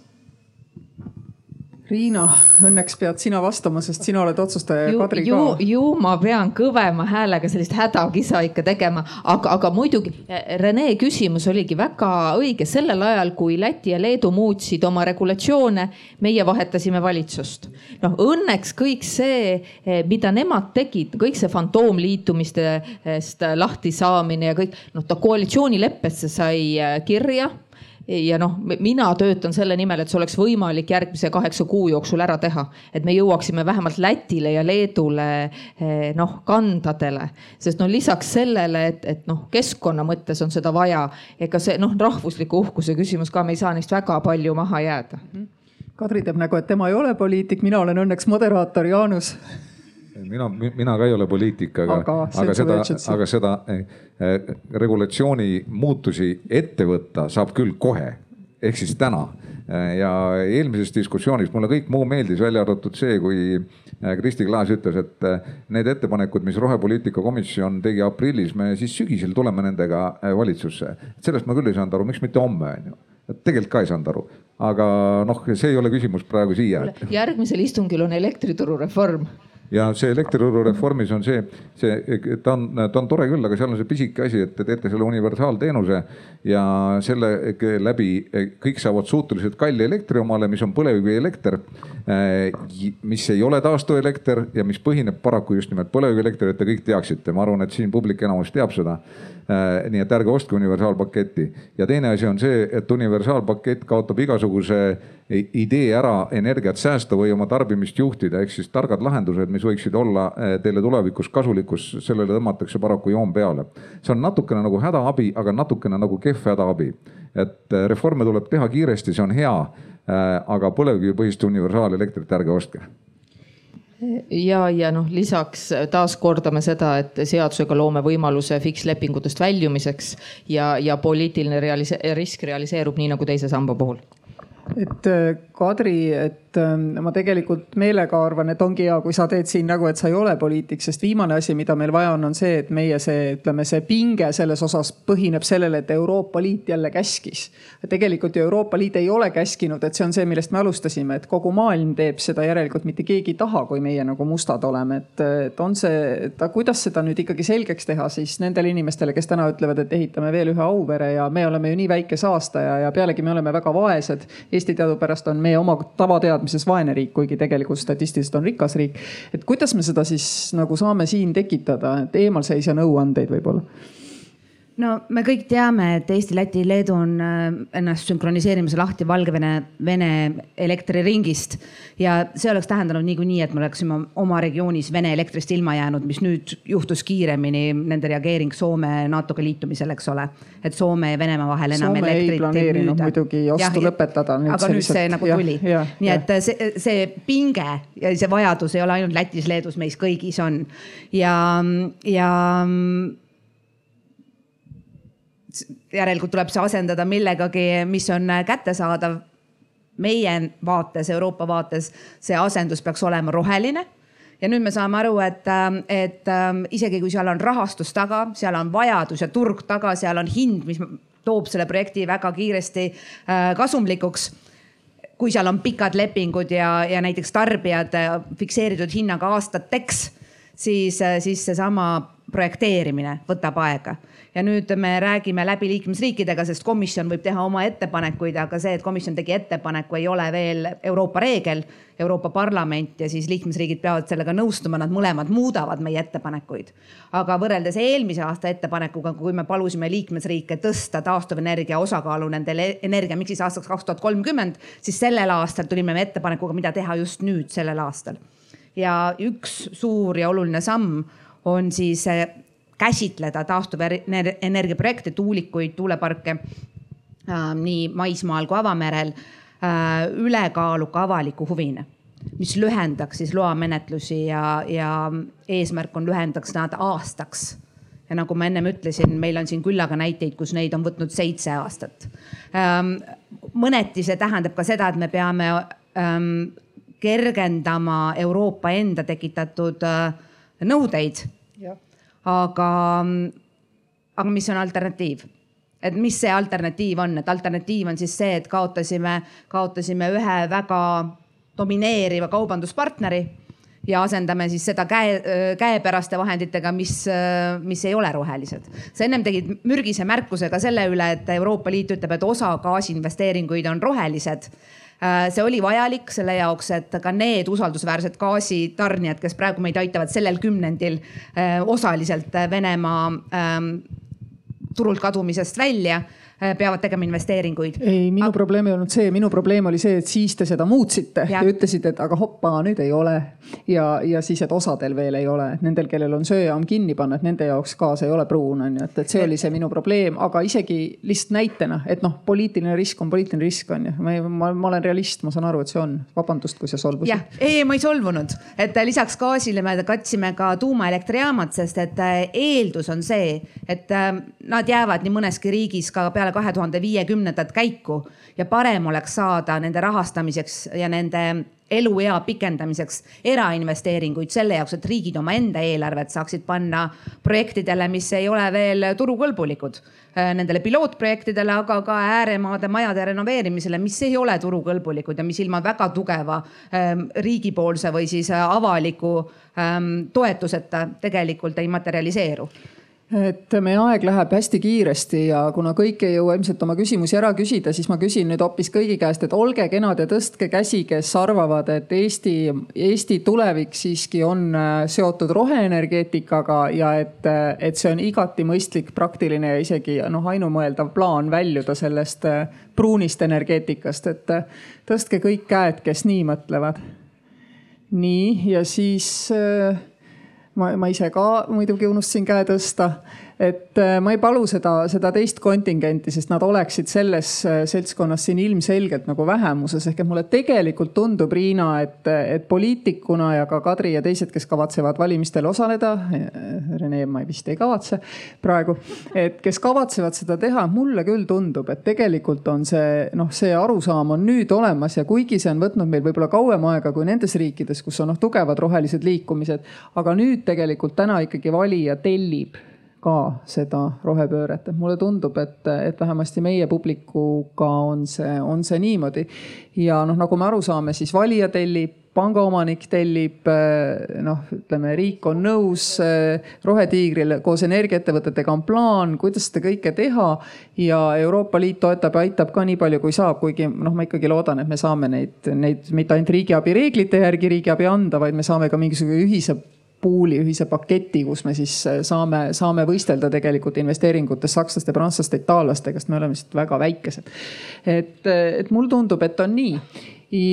Riina, õnneks pead sina vastama, sest sina oled otsustaja ja Kadri ka. ju ma pean kõvema häälega sellist hädakisa ikka tegema, aga, aga muidugi Rene küsimus oligi väga õige. sellel ajal, kui Läti ja Leedu muutsid oma regulatsioone, meie vahetasime valitsust. noh, õnneks kõik see, mida nemad tegid, kõik see fantoomliitumistest lahti saamine ja kõik, noh, ta koalitsioonileppesse sai kirja ja noh, mina töötan selle nimel, et see oleks võimalik järgmise kaheksa kuu jooksul ära teha. et me jõuaksime vähemalt Lätile ja Leedule eh, noh, kandadele. sest no lisaks sellele, et, et noh, keskkonna mõttes on seda vaja, ega see noh, rahvusliku uhkuse küsimus ka, me ei saa neist väga palju maha jääda. Kadri teeb nägu, et tema ei ole poliitik, mina olen õnneks moderaator Jaanus mina, mina ka ei ole poliitik, aga, aga, aga seda, aga seda eh, eh, regulatsiooni muutusi ette võtta saab küll kohe ehk siis täna. Eh, ja eelmises diskussioonis mulle kõik muu meeldis, välja arvatud see, kui Kristi Klaas ütles, et need ettepanekud, mis rohepoliitika komisjon tegi aprillis, me siis sügisel tuleme nendega valitsusse. sellest ma küll ei saanud aru, miks mitte homme on ju tegelikult ka ei saanud aru, aga noh, see ei ole küsimus praegu siia. järgmisel istungil on elektrituru reform ja see elektrituru reformis on see, see, ta on, ta on tore küll, aga seal on see pisike asi, et te teete selle universaalteenuse ja selle läbi kõik saavad suhteliselt kalli elektri omale, mis on põlevkivielekter. mis ei ole taastuvelekter ja mis põhineb paraku just nimelt põlevkivielekter, et te kõik teaksite, ma arvan, et siin publik enamus teab seda. nii et ärge ostke universaalpaketti ja teine asi on see, et universaalpakett kaotab igasuguse idee ära energiat säästa või oma tarbimist juhtida, ehk siis targad lahendused, mis võiksid olla eh, teile tulevikus kasulikus, sellele tõmmatakse paraku joon peale. see on natukene nagu hädaabi, aga natukene nagu kehv hädaabi. et eh, reforme tuleb teha kiiresti, see on hea, eh, aga põlevkivipõhist universaalelektrit ärge ostke ja, ja noh, lisaks taas kordame seda, et seadusega loome võimaluse fikslepingutest väljumiseks ja, ja poliitiline realise risk realiseerub nii nagu teise samba puhul et äh, Kadri, et ähm, ma tegelikult meelega arvan, et ongi hea, kui sa teed siin nagu, et sa ei ole poliitik, sest viimane asi, mida meil vaja on, on see, et meie see, ütleme, see pinge selles osas põhineb sellele, et Euroopa Liit jälle käskis. tegelikult ju Euroopa Liit ei ole käskinud, et see on see, millest me alustasime, et kogu maailm teeb seda, järelikult mitte keegi ei taha, kui meie nagu mustad oleme, et, et on see, et kuidas seda nüüd ikkagi selgeks teha siis nendele inimestele, kes täna ütlevad, et ehitame veel ühe Auvere ja me oleme ju nii väike saastaja ja pealegi me oleme väga vaesed. Eesti teadupärast on meie oma tavateadmises vaene riik, kuigi tegelikult statistiliselt on rikas riik. et kuidas me seda siis nagu saame siin tekitada, et eemalseisja nõuandeid võib-olla no me kõik teame, et Eesti, Läti, Leedu on äh, ennast sünkroniseerimas lahti Valgevene, Vene elektriringist. ja see oleks tähendanud niikuinii, et me oleksime oma regioonis Vene elektrist ilma jäänud, mis nüüd juhtus kiiremini, nende reageering Soome NATO-ga liitumisel, eks ole. et Soome ja Venemaa vahel enam Soome elektrit ei planeerinud müüda. muidugi ostu Jah, lõpetada. aga nüüd see nagu tuli. nii et see, see pinge ja see vajadus ei ole ainult Lätis, Leedus, meis kõigis on ja, ja järelikult tuleb see asendada millegagi, mis on kättesaadav. meie vaates, Euroopa vaates, see asendus peaks olema roheline. Ja nüüd me saame aru, et, et isegi kui seal on rahastus taga, seal on vajadus ja turg taga, seal on hind, mis toob selle projekti väga kiiresti äh, kasumlikuks. Kui seal on pikad lepingud ja, ja näiteks tarbijad äh, fikseeritud hinnaga aastateks, siis, äh, siis seesama projekteerimine võtab aega ja nüüd me räägime läbi liikmesriikidega, sest komisjon võib teha oma ettepanekuid, aga see, et komisjon tegi ettepaneku, ei ole veel Euroopa reegel. Euroopa Parlament ja siis liikmesriigid peavad sellega nõustuma, nad mõlemad muudavad meie ettepanekuid. aga võrreldes eelmise aasta ettepanekuga, kui me palusime liikmesriike tõsta taastuvenergia osakaalu nendel energiamiksis aastaks kaks tuhat kolmkümmend, siis sellel aastal tulime me ettepanekuga, mida teha just nüüd sellel aastal. ja üks suur ja oluline samm on siis käsitleda taastuvenergiaprojekte, tuulikuid, tuuleparke äh, nii maismaal kui avamerel äh, ülekaaluka avaliku huvina mis lühendaks siis loamenetlusi ja, ja eesmärk on lühendaks nad aastaks. ja nagu ma ennem ütlesin, meil on siin küllaga näiteid, kus neid on võtnud seitse aastat ähm,. mõneti see tähendab ka seda, et me peame ähm, kergendama Euroopa enda tekitatud äh, nõudeid aga, aga mis on alternatiiv? et mis see alternatiiv on, et alternatiiv on siis see, et kaotasime, kaotasime ühe väga domineeriva kaubanduspartneri ja asendame siis seda käe, käepäraste vahenditega, mis, mis ei ole rohelised. sa ennem tegid mürgise märkuse ka selle üle, et Euroopa Liit ütleb, et osa gaasiinvesteeringuid on rohelised see oli vajalik selle jaoks, et ka need usaldusväärsed gaasitarnijad, kes praegu meid aitavad sellel kümnendil äh, osaliselt Venemaa ähm, turult kadumisest välja Äh, peavad tegema investeeringuid. ei, minu aga... probleem ei olnud see, minu probleem oli see, et siis te seda muutsite ja, ja ütlesite, et aga hoppa, nüüd ei ole. ja, ja siis, et osadel veel ei ole, et nendel, kellel on söejaam kinni panna, et nende jaoks gaas ei ole pruun, on ju, et, et see oli see minu probleem, aga isegi lihtsalt näitena, et noh, poliitiline risk on poliitiline risk on ju. ma, ma, ma olen realist, ma saan aru, et see on. vabandust, kui sa solvusid. jah, ei, ma ei solvunud, et lisaks gaasile me katsime ka tuumaelektrijaamad, sest et äh, eeldus on see, et äh, nad jäävad nii mõneski riigis ka peale kahe tuhande viiekümnendat käiku ja parem oleks saada nende rahastamiseks ja nende eluea pikendamiseks erainvesteeringuid selle jaoks, et riigid omaenda eelarvet saaksid panna projektidele, mis ei ole veel turukõlbulikud. Äh, nendele pilootprojektidele, aga ka ääremaade majade renoveerimisele, mis ei ole turukõlbulikud ja mis ilma väga tugeva ähm, riigipoolse või siis avaliku ähm, toetuseta tegelikult ei materialiseeru et meie aeg läheb hästi kiiresti ja kuna kõik ei jõua ilmselt oma küsimusi ära küsida, siis ma küsin nüüd hoopis kõigi käest, et olge kenad ja tõstke käsi, kes arvavad, et Eesti, Eesti tulevik siiski on äh, seotud roheenergeetikaga ja et, äh, et see on igati mõistlik, praktiline ja isegi noh, ainumõeldav plaan väljuda sellest äh, pruunist energeetikast, et tõstke kõik käed, kes nii mõtlevad. nii ja siis ma, ma ise ka muidugi unustasin käe tõsta et äh, ma ei palu seda, seda teist kontingenti, sest nad oleksid selles äh, seltskonnas siin ilmselgelt nagu vähemuses. ehk et mulle tegelikult tundub, Riina, et, et poliitikuna ja ka Kadri ja teised, kes kavatsevad valimistel osaleda. Rene, ma vist ei kavatse praegu, et kes kavatsevad seda teha, mulle küll tundub, et tegelikult on see noh, see arusaam on nüüd olemas ja kuigi see on võtnud meil võib-olla kauem aega kui nendes riikides, kus on noh tugevad rohelised liikumised, aga nüüd tegelikult täna ikkagi valija tellib ka seda rohepööret, et mulle tundub, et, et vähemasti meie publikuga on see, on see niimoodi. ja noh, nagu me aru saame, siis valija tellib pangaomanik tellib, noh, ütleme, riik on nõus, Rohetiigril koos energiaettevõtetega on plaan, kuidas seda kõike teha. ja Euroopa Liit toetab ja aitab ka nii palju, kui saab, kuigi noh, ma ikkagi loodan, et me saame neid, neid mitte ainult riigiabi reeglite järgi riigiabi anda, vaid me saame ka mingisuguse ühise pool'i, ühise paketi, kus me siis saame, saame võistelda tegelikult investeeringutes sakslaste, prantslaste, itaallastega, sest me oleme lihtsalt väga väikesed. et, et mulle tundub, et on nii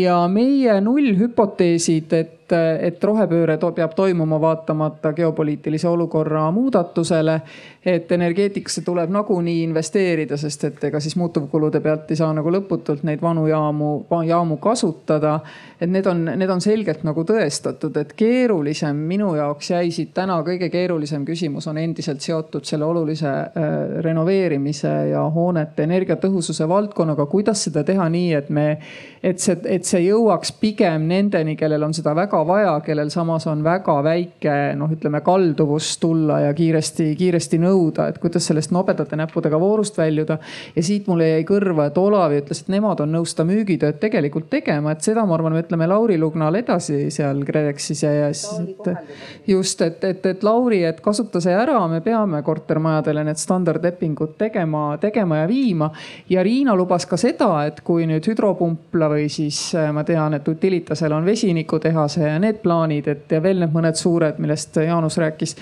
ja meie nullhüpoteesid, et et, et rohepööre to peab toimuma vaatamata geopoliitilise olukorra muudatusele. et energeetikasse tuleb nagunii investeerida, sest et ega siis muutuvkulude pealt ei saa nagu lõputult neid vanu jaamu, jaamu kasutada. et need on, need on selgelt nagu tõestatud, et keerulisem minu jaoks jäi siit täna kõige keerulisem küsimus on endiselt seotud selle olulise äh, renoveerimise ja hoonete energiatõhususe valdkonnaga. kuidas seda teha nii, et me, et see, et see jõuaks pigem nendeni, kellel on seda väga väga vaja, kellel samas on väga väike noh, ütleme kalduvus tulla ja kiiresti, kiiresti nõuda, et kuidas sellest nobedate näppudega voorust väljuda. ja siit mulle jäi kõrva, et Olavi ütles, et nemad on nõus seda müügitööd tegelikult tegema, et seda ma arvan, me ütleme Lauri Lugnal edasi seal KredExis ja, ja siis, et just, et, et, et Lauri, et kasuta see ära, me peame kortermajadele need standardlepingud tegema, tegema ja viima. ja Riina lubas ka seda, et kui nüüd hüdropumpla või siis ma tean, et Utilitasel on vesinikutehase ja need plaanid, et ja veel need mõned suured, millest Jaanus rääkis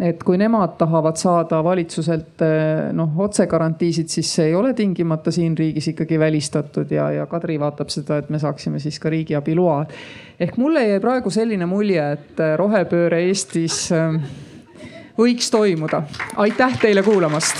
et kui nemad tahavad saada valitsuselt noh otsegarantiisid, siis see ei ole tingimata siin riigis ikkagi välistatud ja, ja Kadri vaatab seda, et me saaksime siis ka riigiabi loa. ehk mulle jäi praegu selline mulje, et rohepööre Eestis võiks toimuda. aitäh teile kuulamast.